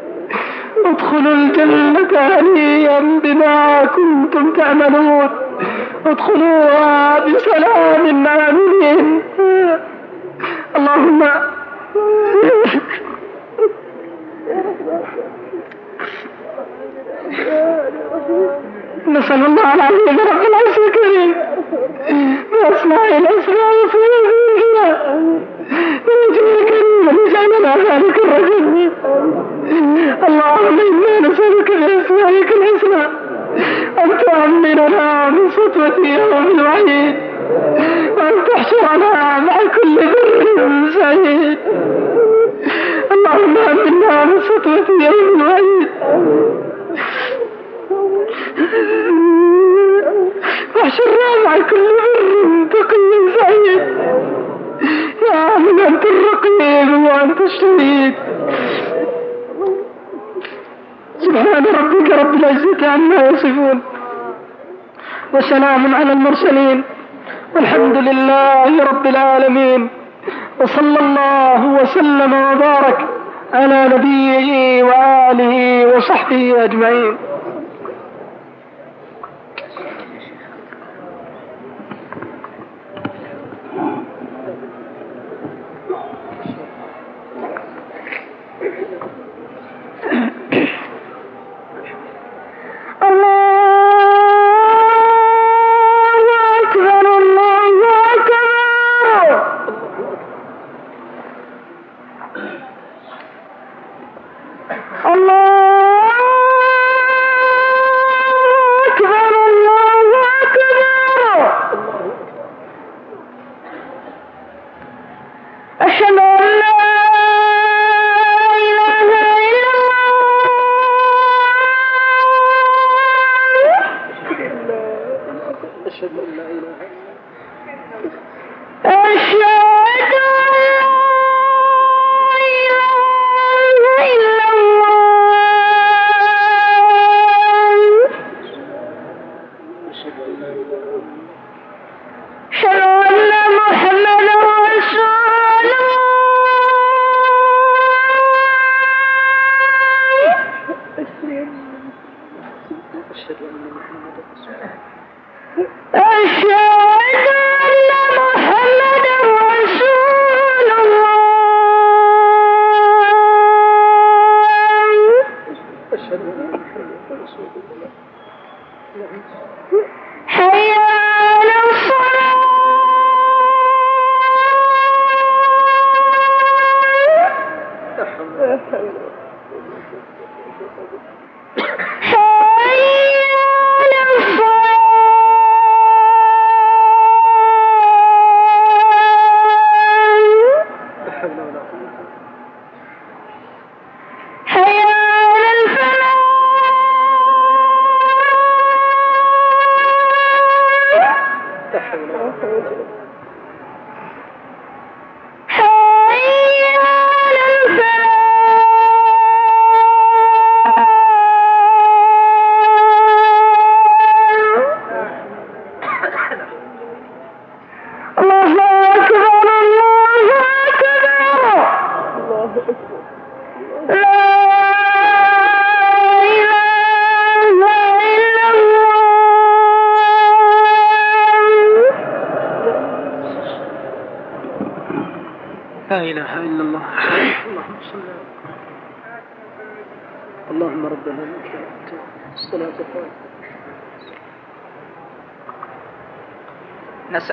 ادخلوا الجنة هنيئا بما كنتم تعملون. ادخلوها بسلام آمنين اللهم نسأل الله العظيم رب العرش الكريم. بأسماء الأسماء وصفاته بوجه الكريم لجعلنا ذلك الرجل. اللهم إنا نسألك بأسمائك الحسنى أن تؤمننا من سطوة يوم الوعيد وأن تحشرنا مع كل بر سعيد اللهم أمنا من سطوة يوم الوعيد واحشرنا مع كل بر تقي سعيد يا من أنت الرقيب وأنت الشهيد. سبحان ربك رب العزة عما يصفون وسلام على المرسلين والحمد لله رب العالمين وصلى الله وسلم وبارك على نبيه وآله وصحبه أجمعين कर ले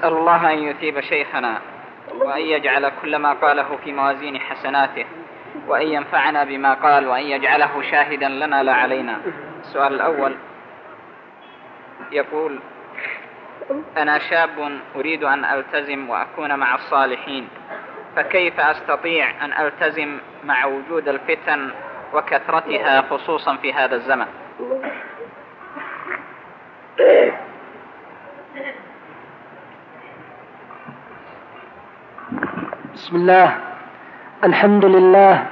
نسأل الله أن يثيب شيخنا وأن يجعل كل ما قاله في موازين حسناته وأن ينفعنا بما قال وأن يجعله شاهدا لنا لا علينا. السؤال الأول يقول أنا شاب أريد أن ألتزم وأكون مع الصالحين فكيف أستطيع أن ألتزم مع وجود الفتن وكثرتها خصوصا في هذا الزمن؟ بسم الله. الحمد لله.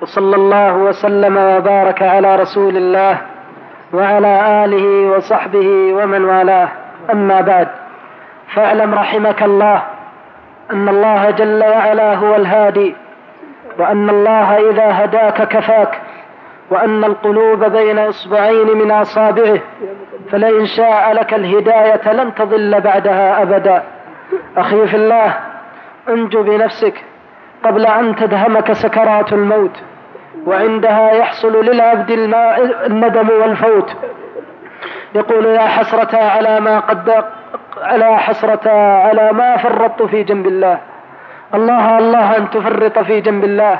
وصلى الله وسلم وبارك على رسول الله وعلى آله وصحبه ومن والاه. أما بعد فاعلم رحمك الله أن الله جل وعلا هو الهادي وأن الله إذا هداك كفاك وأن القلوب بين إصبعين من أصابعه فلئن شاء لك الهداية لن تضل بعدها أبدا. أخي في الله أنجو بنفسك قبل أن تدهمك سكرات الموت وعندها يحصل للعبد الندم والفوت. يقول يا حسرة على ما قد على حسرة على ما فرطت في جنب الله. الله الله أن تفرط في جنب الله.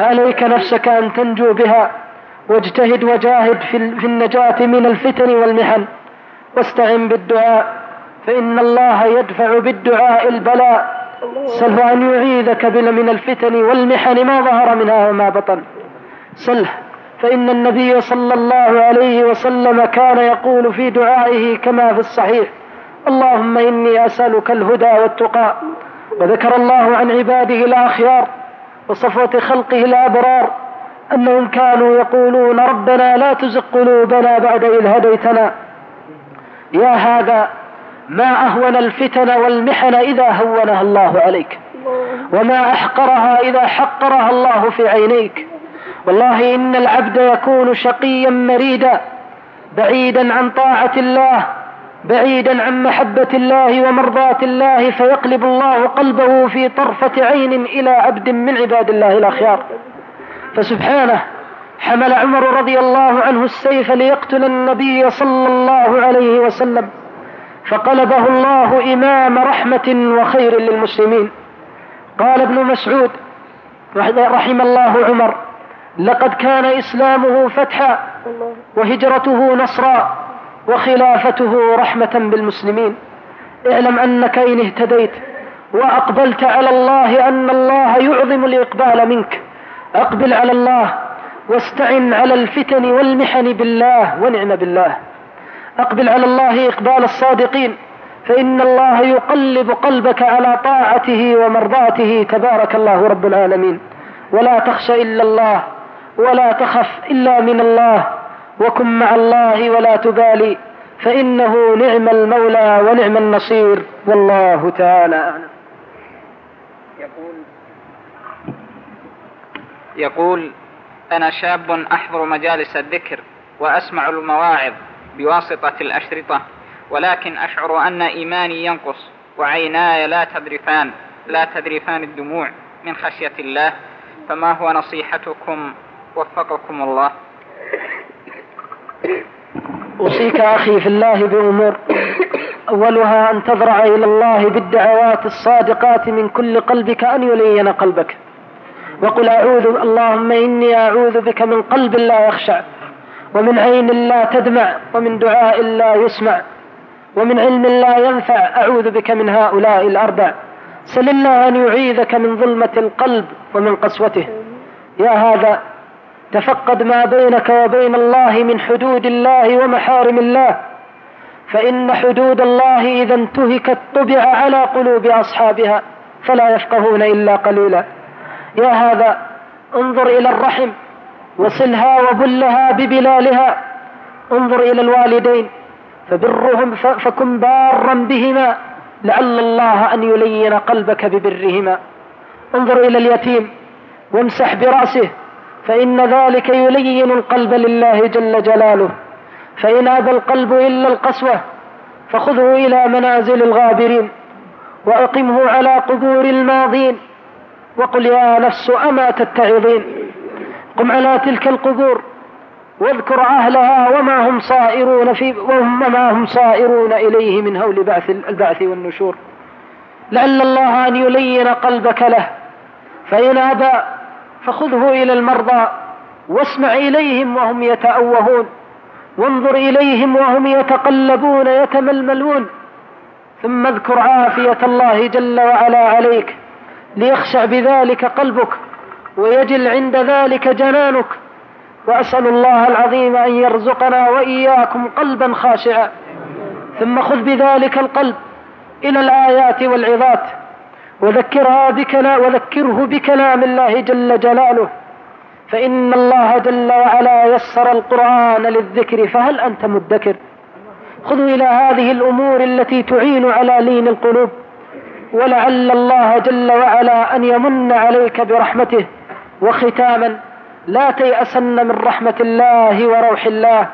عليك نفسك أن تنجو بها. واجتهد وجاهد في النجاة من الفتن والمحن. واستعن بالدعاء فإن الله يدفع بالدعاء البلاء. سله أن يعيذك من الفتن والمحن ما ظهر منها وما بطن. سله فإن النبي صلى الله عليه وسلم كان يقول في دعائه كما في الصحيح اللهم إني أسألك الهدى والتقى وذكر الله عن عباده الأخيار وصفوة خلقه الأبرار أنهم كانوا يقولون ربنا لا تزغ قلوبنا بعد إذ هديتنا. يا هذا ما أهون الفتن والمحن إذا هونها الله عليك. وما أحقرها إذا حقرها الله في عينيك. والله إن العبد يكون شقيا مريدا بعيدا عن طاعة الله بعيدا عن محبة الله ومرضاة الله فيقلب الله قلبه في طرفة عين إلى عبد من عباد الله الأخيار. فسبحانه حمل عمر رضي الله عنه السيف ليقتل النبي صلى الله عليه وسلم. فقلبه الله إمام رحمة وخير للمسلمين. قال ابن مسعود رحم الله عمر لقد كان إسلامه فتحا وهجرته نصرا وخلافته رحمة بالمسلمين. اعلم أنك إن اهتديت وأقبلت على الله أن الله يعظم الإقبال منك. أقبل على الله واستعن على الفتن والمحن بالله ونعم بالله. أقبل على الله إقبال الصادقين فإن الله يقلب قلبك على طاعته ومرضاته. تبارك الله رب العالمين. ولا تخش إلا الله ولا تخف إلا من الله وكن مع الله ولا تبالي فإنه نعم المولى ونعم النصير. والله تعالى أعلم. يقول يقول أنا شاب أحضر مجالس الذكر وأسمع المواعظ. بواسطة الأشرطة ولكن أشعر أن إيماني ينقص وعيناي لا تذرفان لا تذرفان الدموع من خشية الله. فما هو نصيحتكم؟ وفقكم الله. أوصيك أخي في الله بأمور. أولها أن تضرع إلى الله بالدعوات الصادقات من كل قلبك أن يلين قلبك. وقل أعوذ اللهم إني أعوذ بك من قلب لا يخشع. ومن عين لا تدمع ومن دعاء لا يسمع ومن علم لا ينفع أعوذ بك من هؤلاء الأربع. سل الله أن يعيذك من ظلمة القلب ومن قسوته. يا هذا تفقد ما بينك وبين الله من حدود الله ومحارم الله. فإن حدود الله إذا انتهكت طبع على قلوب أصحابها فلا يفقهون إلا قليلا. يا هذا انظر إلى الرحم. وصلها وبلها ببلالها. انظر إلى الوالدين فبرهم فكن بارا بهما لعل الله أن يلين قلبك ببرهما. انظر إلى اليتيم وامسح برأسه فإن ذلك يلين القلب لله جل جلاله. فإن أبى القلب إلا القسوة فخذه إلى منازل الغابرين وأقمه على قبور الماضين. وقل يا نفس أما تتعظين؟ قم على تلك القبور واذكر أهلها وما هم صائرون في وهم ما هم صائرون إليه من هول بعث البعث والنشور. لعل الله أن يلين قلبك له فإن أبى فخذه إلى المرضى واسمع إليهم وهم يتأوهون. وانظر إليهم وهم يتقلبون يتململون. ثم اذكر عافية الله جل وعلا عليك ليخشع بذلك قلبك. ويجل عند ذلك جنانك وأسأل الله العظيم أن يرزقنا وإياكم قلبا خاشعا. ثم خذ بذلك القلب إلى الآيات والعظات. وذكرها بكلا وذكره بكلام الله جل جلاله. فإن الله جل وعلا يسر القرآن للذكر فهل أنت مدكر؟ خذوا إلى هذه الأمور التي تعين على لين القلوب. ولعل الله جل وعلا أن يمن عليك برحمته. وختاما لا تيأسن من رحمة الله وروح الله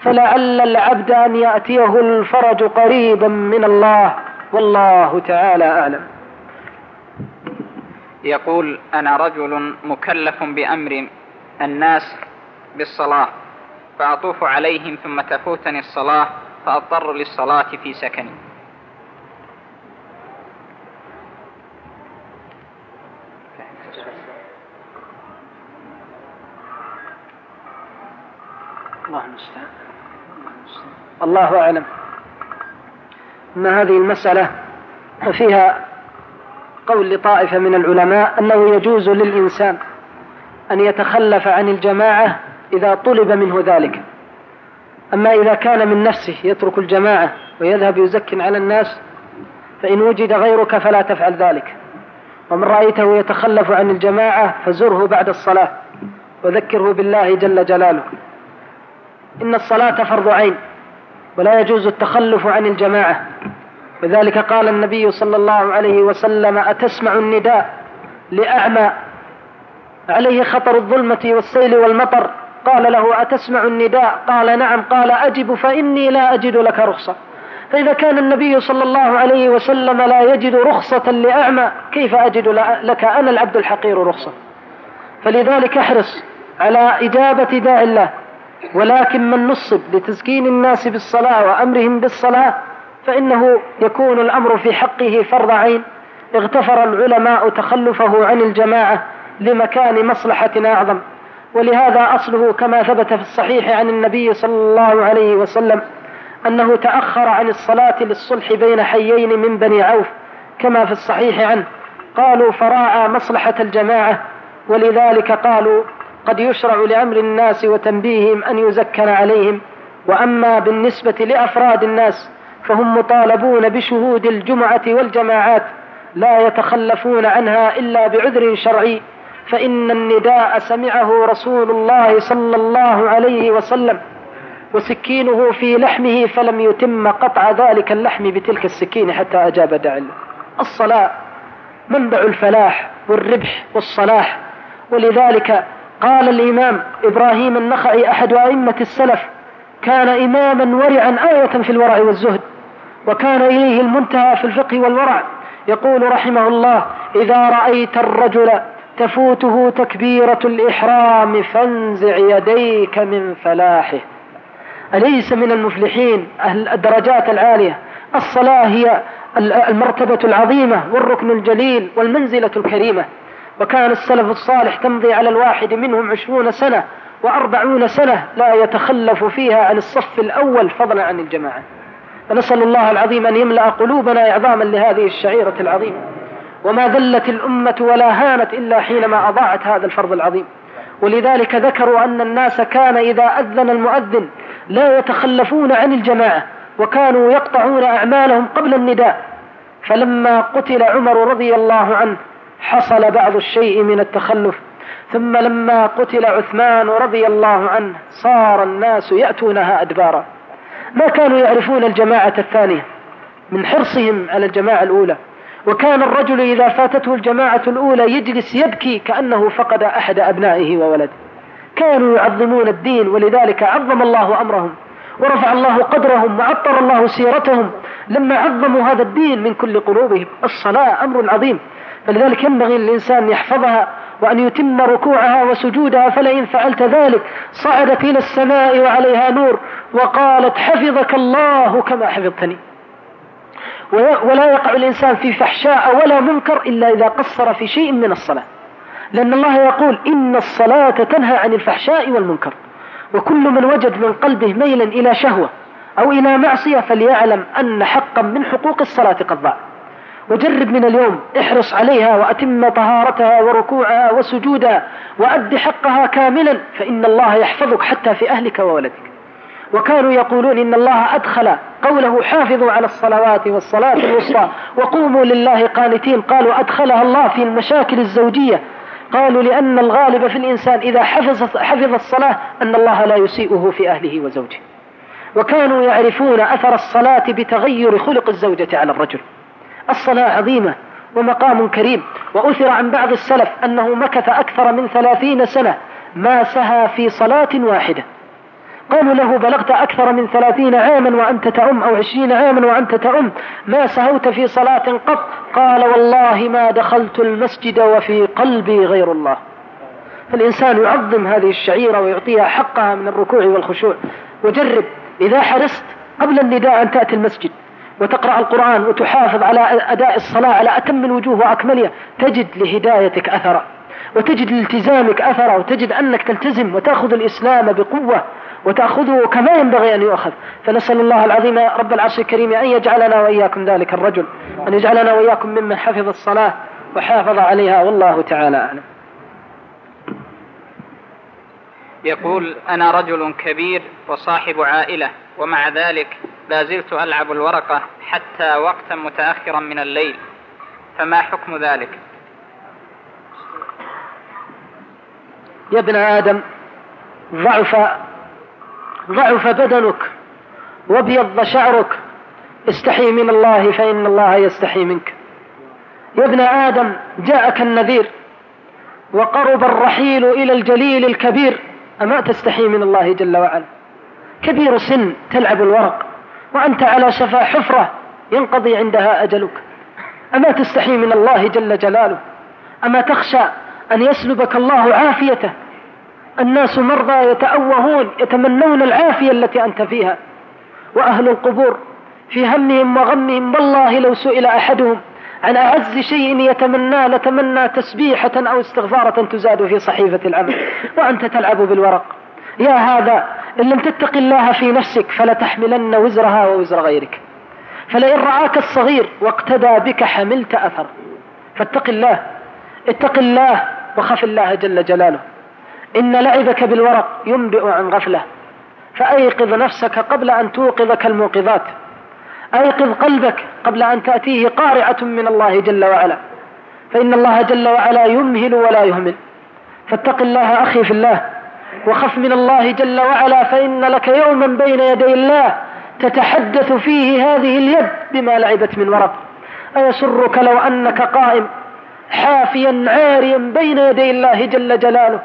فلعل العبد أن يأتيه الفرج قريبا من الله والله تعالى أعلم. يقول أنا رجل مكلف بأمر الناس بالصلاة فأطوف عليهم ثم تفوتني الصلاة فأضطر للصلاة في سكني. الله المستعان. الله أعلم أن هذه المسألة فيها قول لطائفة من العلماء أنه يجوز للإنسان أن يتخلف عن الجماعة إذا طلب منه ذلك. أما إذا كان من نفسه يترك الجماعة ويذهب يزكن على الناس فإن وجد غيرك فلا تفعل ذلك. ومن رأيته يتخلف عن الجماعة فزره بعد الصلاة وذكره بالله جل جلاله. إن الصلاة فرض عين ولا يجوز التخلف عن الجماعة. لذلك قال النبي صلى الله عليه وسلم أتسمع النداء لأعمى عليه خطر الظلمة والسيل والمطر؟ قال له أتسمع النداء؟ قال نعم. قال أجب فإني لا أجد لك رخصة. فإذا كان النبي صلى الله عليه وسلم لا يجد رخصة لأعمى كيف أجد لك أنا العبد الحقير رخصة؟ فلذلك احرص على إجابة داع الله. ولكن من نصب لتسكين الناس بالصلاة وأمرهم بالصلاة فإنه يكون الأمر في حقه فرض عين. اغتفر العلماء تخلفه عن الجماعة لمكان مصلحة أعظم. ولهذا أصله كما ثبت في الصحيح عن النبي صلى الله عليه وسلم أنه تأخر عن الصلاة للصلح بين حيين من بني عوف كما في الصحيح عنه. قالوا فراعى مصلحة الجماعة ولذلك قالوا قد يشرع لأمر الناس وتنبيههم أن يزكن عليهم وأما بالنسبة لأفراد الناس فهم مطالبون بشهود الجمعة والجماعات لا يتخلفون عنها إلا بعذر شرعي فإن النداء سمعه رسول الله صلى الله عليه وسلم وسكينه في لحمه فلم يتم قطع ذلك اللحم بتلك السكين حتى أجاب داع الصلاة منبع الفلاح والربح والصلاح ولذلك قال الإمام إبراهيم النخعي أحد أئمة السلف كان إماما ورعا آية في الورع والزهد وكان إليه المنتهى في الفقه والورع. يقول رحمه الله إذا رأيت الرجل تفوته تكبيرة الإحرام فانزع يديك من فلاحه. أليس من المفلحين أهل الدرجات العالية؟ الصلاة هي المرتبة العظيمة والركن الجليل والمنزلة الكريمة. وكان السلف الصالح تمضي على الواحد منهم عشرون سنة وأربعون سنة لا يتخلف فيها عن الصف الأول فضلا عن الجماعة. فنسأل الله العظيم أن يملأ قلوبنا إعظاما لهذه الشعيرة العظيمة. وما ذلت الأمة ولا هانت إلا حينما أضاعت هذا الفرض العظيم. ولذلك ذكروا أن الناس كان إذا أذن المؤذن لا يتخلفون عن الجماعة وكانوا يقطعون أعمالهم قبل النداء. فلما قتل عمر رضي الله عنه حصل بعض الشيء من التخلف. ثم لما قتل عثمان رضي الله عنه صار الناس يأتونها أدبارا. ما كانوا يعرفون الجماعة الثانية. من حرصهم على الجماعة الأولى. وكان الرجل إذا فاتته الجماعة الأولى يجلس يبكي كأنه فقد أحد أبنائه وولده. كانوا يعظمون الدين ولذلك عظم الله أمرهم. ورفع الله قدرهم وعطر الله سيرتهم. لما عظموا هذا الدين من كل قلوبهم الصلاة أمر عظيم. فلذلك ينبغي للإنسان يحفظها وأن يتم ركوعها وسجودها فلئن فعلت ذلك صعدت إلى السماء وعليها نور وقالت حفظك الله كما حفظتني. ولا يقع الإنسان في فحشاء ولا منكر إلا إذا قصر في شيء من الصلاة. لأن الله يقول إن الصلاة تنهى عن الفحشاء والمنكر. وكل من وجد من قلبه ميلا إلى شهوة أو إلى معصية فليعلم أن حقا من حقوق الصلاة قد ضاع. وجرب من اليوم احرص عليها وأتم طهارتها وركوعها وسجودها وأد حقها كاملا فإن الله يحفظك حتى في أهلك وولدك. وكانوا يقولون إن الله أدخل قوله حافظوا على الصلوات والصلاة الوسطى وقوموا لله قانتين قالوا أدخلها الله في المشاكل الزوجية. قالوا لأن الغالب في الإنسان إذا حفظ, حفظ الصلاة أن الله لا يسيئه في أهله وزوجه. وكانوا يعرفون أثر الصلاة بتغير خلق الزوجة على الرجل. الصلاة عظيمة ومقام كريم. وأثر عن بعض السلف أنه مكث أكثر من ثلاثين سنة ما سهى في صلاة واحدة. قالوا له بلغت أكثر من ثلاثين عاما وأنت تعم أو عشرين عاما وأنت تعم ما سهوت في صلاة قط؟ قال والله ما دخلت المسجد وفي قلبي غير الله. فالإنسان يعظم هذه الشعيرة ويعطيها حقها من الركوع والخشوع. وجرب إذا حرصت قبل النداء أن تأتي المسجد. وتقرأ القرآن وتحافظ على أداء الصلاة على أتم الوجوه وأكملها تجد لهدايتك أثرا وتجد لالتزامك أثرا وتجد أنك تلتزم وتأخذ الإسلام بقوة وتأخذه كما ينبغي أن يؤخذ. فنسأل الله العظيم رب العرش الكريم أن يجعلنا وإياكم ذلك الرجل أن يجعلنا وإياكم ممن حفظ الصلاة وحافظ عليها والله تعالى أعلم. يقول أنا رجل كبير وصاحب عائلة. ومع ذلك لا زلت ألعب الورقة حتى وقتا متأخرا من الليل. فما حكم ذلك؟ يا ابن آدم ضعف ضعف بدنك وابيض شعرك. استحي من الله فإن الله يستحي منك. يا ابن آدم جاءك النذير وقرب الرحيل إلى الجليل الكبير. أما تستحي من الله جل وعلا؟ كبير سن تلعب الورق وأنت على شفا حفرة ينقضي عندها أجلك. أما تستحي من الله جل جلاله؟ أما تخشى أن يسلبك الله عافيته؟ الناس مرضى يتأوهون يتمنون العافية التي أنت فيها. وأهل القبور في همهم وغمهم والله لو سئل أحدهم عن أعز شيء يتمنى لتمنى تسبيحة أو استغفارة تزاد في صحيفة العمل. وأنت تلعب بالورق. يا هذا إن لم تتق الله في نفسك فلتحملن وزرها ووزر غيرك. فلئن رآك الصغير واقتدى بك حملت أثر. فاتق الله اتق الله وخف الله جل جلاله. إن لعبك بالورق ينبئ عن غفلة. فأيقظ نفسك قبل أن توقظك الموقظات. أيقظ قلبك قبل أن تأتيه قارعة من الله جل وعلا. فإن الله جل وعلا يمهل ولا يهمل. فاتق الله أخي في الله. وخف من الله جل وعلا فإن لك يوما بين يدي الله تتحدث فيه هذه اليد بما لعبت من ورق. أيسرك لو أنك قائم حافيا عاريا بين يدي الله جل جلاله؟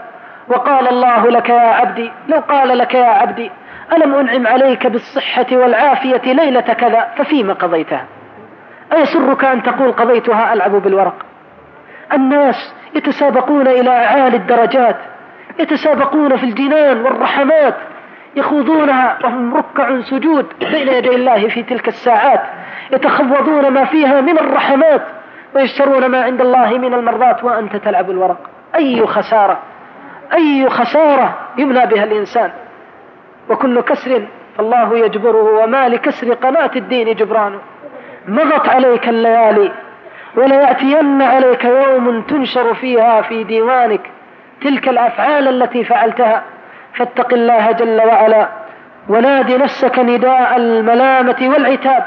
وقال الله لك يا عبدي لو قال لك يا عبدي ألم أنعم عليك بالصحة والعافية ليلة كذا ففيما قضيتها؟ أيسرك أن تقول قضيتها ألعب بالورق؟ الناس يتسابقون إلى أعالي الدرجات يتسابقون في الجنان والرحمات يخوضونها وهم ركع سجود بين يدي الله في تلك الساعات يتخوضون ما فيها من الرحمات ويشترون ما عند الله من المرضات وأنت تلعب الورق. أي خسارة أي خسارة يمنى بها الإنسان؟ وكل كسر فالله يجبره وما لكسر قناة الدين جبران. مضت عليك الليالي وليأتين عليك يوم تنشر فيها في ديوانك. تلك الأفعال التي فعلتها. فاتق الله جل وعلا. ونادي نفسك نداء الملامة والعتاب.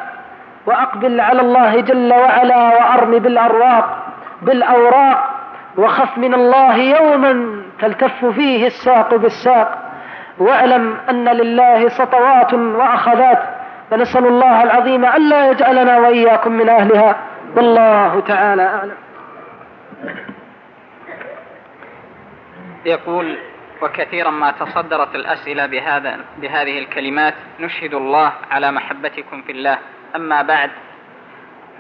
وأقبل على الله جل وعلا وأرم بالأرواق بالأوراق. وخف من الله يوما تلتف فيه الساق بالساق. واعلم أن لله سطوات وأخذات. فنسأل الله العظيم ألا يجعلنا وإياكم من أهلها. والله تعالى أعلم. يقول وكثيرا ما تصدرت الأسئلة بهذا بهذه الكلمات نشهد الله على محبتكم في الله. أما بعد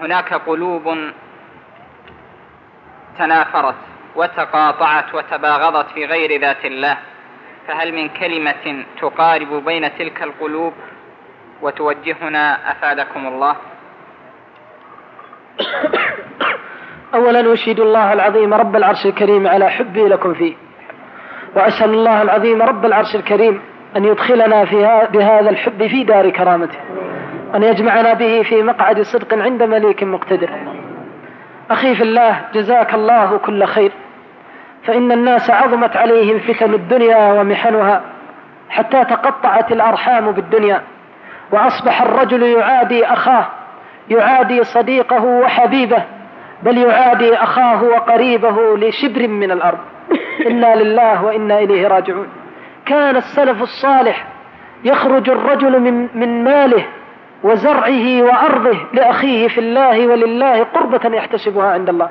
هناك قلوب تنافرت وتقاطعت وتباغضت في غير ذات الله. فهل من كلمة تقارب بين تلك القلوب وتوجهنا أفادكم الله؟ أولا أشهد الله العظيم رب العرش الكريم على حبي لكم فيه. وأسأل الله العظيم رب العرش الكريم أن يدخلنا في بهذا الحب في دار كرامته أن يجمعنا به في مقعد صدق عند مليك مقتدر. أخي في الله جزاك الله كل خير. فإن الناس عظمت عليهم فتن الدنيا ومحنها حتى تقطعت الأرحام بالدنيا. وأصبح الرجل يعادي أخاه يعادي صديقه وحبيبه بل يعادي أخاه وقريبه لشبر من الأرض. إنا لله وإنا إليه راجعون. كان السلف الصالح يخرج الرجل من, من ماله وزرعه وأرضه لأخيه في الله ولله قربة يحتسبها عند الله.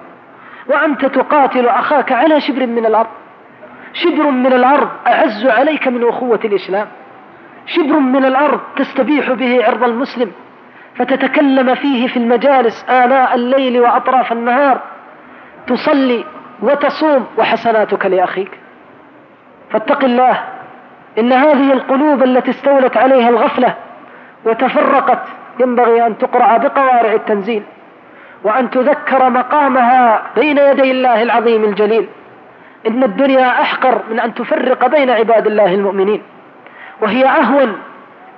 وأنت تقاتل أخاك على شبر من الأرض. شبر من الأرض أعز عليك من أخوة الإسلام. شبر من الأرض تستبيح به عرض المسلم. فتتكلم فيه في المجالس آناء الليل وأطراف النهار. تصلي وتصوم وحسناتك لأخيك. فاتق الله إن هذه القلوب التي استولت عليها الغفلة وتفرقت ينبغي أن تقرع بقوارع التنزيل وأن تذكر مقامها بين يدي الله العظيم الجليل. إن الدنيا أحقر من أن تفرق بين عباد الله المؤمنين وهي أهون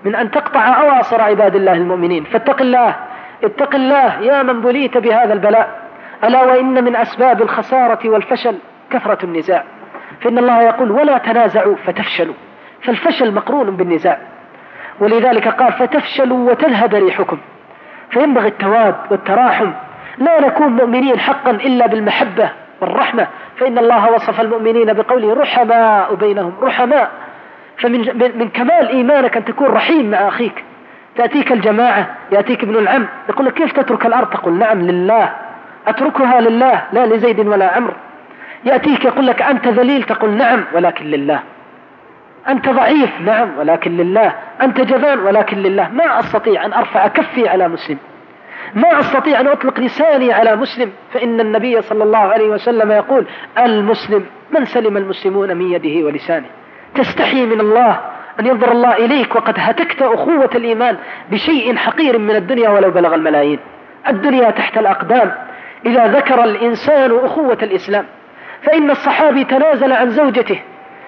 من أن تقطع أواصر عباد الله المؤمنين. فاتق الله اتق الله يا من بليت بهذا البلاء. ألا وإن من أسباب الخسارة والفشل كثرة النزاع. فإن الله يقول ولا تنازعوا فتفشلوا. فالفشل مقرون بالنزاع. ولذلك قال فتفشلوا وتذهب ريحكم. فينبغي التواد والتراحم. لا نكون مؤمنين حقا إلا بالمحبة والرحمة. فإن الله وصف المؤمنين بقوله رحماء بينهم رحماء. فمن من كمال إيمانك أن تكون رحيم مع أخيك. تأتيك الجماعة يأتيك ابن العم يقول لك كيف تترك الأرض؟ تقول نعم لله. أتركها لله لا لزيد ولا عمرو. يأتيك يقول لك أنت ذليل تقول نعم ولكن لله. أنت ضعيف نعم ولكن لله. أنت جبان ولكن لله. ما أستطيع أن أرفع كفي على مسلم. ما أستطيع أن أطلق لساني على مسلم. فإن النبي صلى الله عليه وسلم يقول المسلم من سلم المسلمون من يده ولسانه؟ تستحي من الله أن ينظر الله إليك وقد هتكت أخوة الإيمان بشيء حقير من الدنيا ولو بلغ الملايين. الدنيا تحت الأقدام. إذا ذكر الإنسان أخوة الإسلام فإن الصحابي تنازل عن زوجته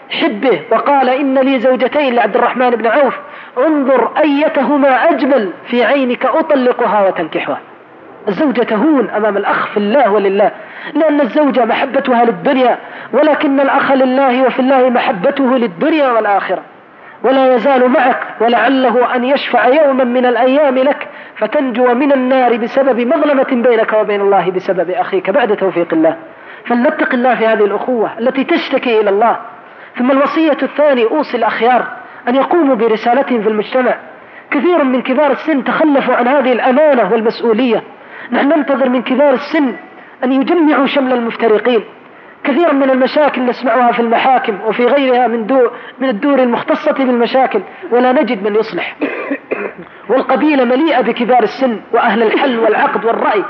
حبه وقال إن لي زوجتين لعبد الرحمن بن عوف انظر أيتهما أجمل في عينك أطلقها وتنكحها الزوجة تهون أمام الأخ في الله ولله لأن الزوجة محبتها للدنيا ولكن الأخ لله وفي الله محبته للدنيا والآخرة. ولا يزال معك ولعله أن يشفع يوما من الأيام لك فتنجو من النار بسبب مظلمة بينك وبين الله بسبب أخيك. بعد توفيق الله. فلنتق الله في هذه الأخوة التي تشتكي إلى الله. ثم الوصية الثانية أوصي الأخيار أن يقوموا برسالتهم في المجتمع. كثير من كبار السن تخلفوا عن هذه الأمانة والمسؤولية. نحن ننتظر من كبار السن أن يجمعوا شمل المفترقين. كثيرا من المشاكل نسمعها في المحاكم وفي غيرها من دور من الدور المختصة بالمشاكل ولا نجد من يصلح. والقبيلة مليئة بكبار السن وأهل الحل والعقد والرأي.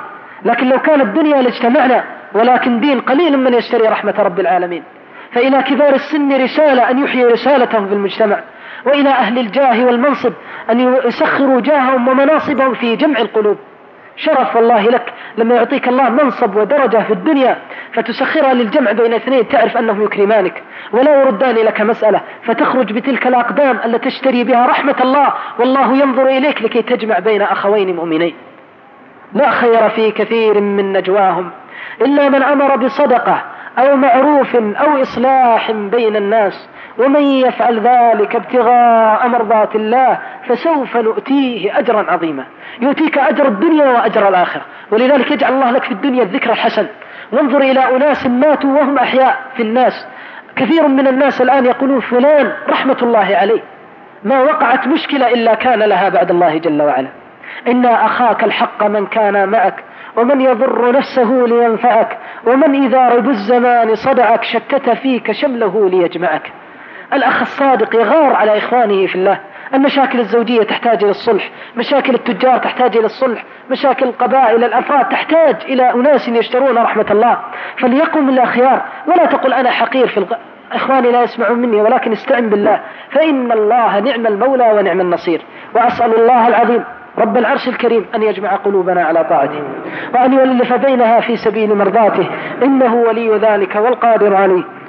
لكن لو كانت الدنيا لاجتمعنا ولكن دين قليل من يشتري رحمة رب العالمين. فإلى كبار السن رسالة أن يحيي رسالتهم في المجتمع وإلى أهل الجاه والمنصب أن يسخروا جاههم ومناصبهم في جمع القلوب. شرف والله لك لما يعطيك الله منصب ودرجة في الدنيا فتسخرها للجمع بين اثنين تعرف أنهم يكرمانك. ولا يردان لك مسألة فتخرج بتلك الأقدام التي تشتري بها رحمة الله والله ينظر إليك لكي تجمع بين أخوين مؤمنين. لا خير في كثير من نجواهم إلا من أمر بصدقة أو معروف أو إصلاح بين الناس. ومن يفعل ذلك ابتغاء مرضات الله فسوف نؤتيه أجرا عظيما. يؤتيك أجر الدنيا وأجر الآخرة. ولذلك يجعل الله لك في الدنيا الذكر الحسن. وانظر إلى أناس ماتوا وهم أحياء في الناس. كثير من الناس الآن يقولون فلان رحمة الله عليه. ما وقعت مشكلة إلا كان لها بعد الله جل وعلا. إن أخاك الحق من كان معك ومن يضر نفسه لينفعك ومن إذا رب الزمان صدعك شتت فيك شمله ليجمعك. الأخ الصادق يغار على إخوانه في الله. المشاكل الزوجية تحتاج إلى الصلح. مشاكل التجار تحتاج إلى الصلح. مشاكل القبائل الأفراد تحتاج إلى أناس يشترون رحمة الله. فليقم الأخيار. ولا تقل أنا حقير في الغ... إخواني لا يسمعون مني ولكن استعن بالله. فإن الله نعم المولى ونعم النصير. وأسأل الله العظيم رب العرش الكريم أن يجمع قلوبنا على طاعته. وأن يؤلف بينها في سبيل مرضاته. إنه ولي ذلك والقادر عليه.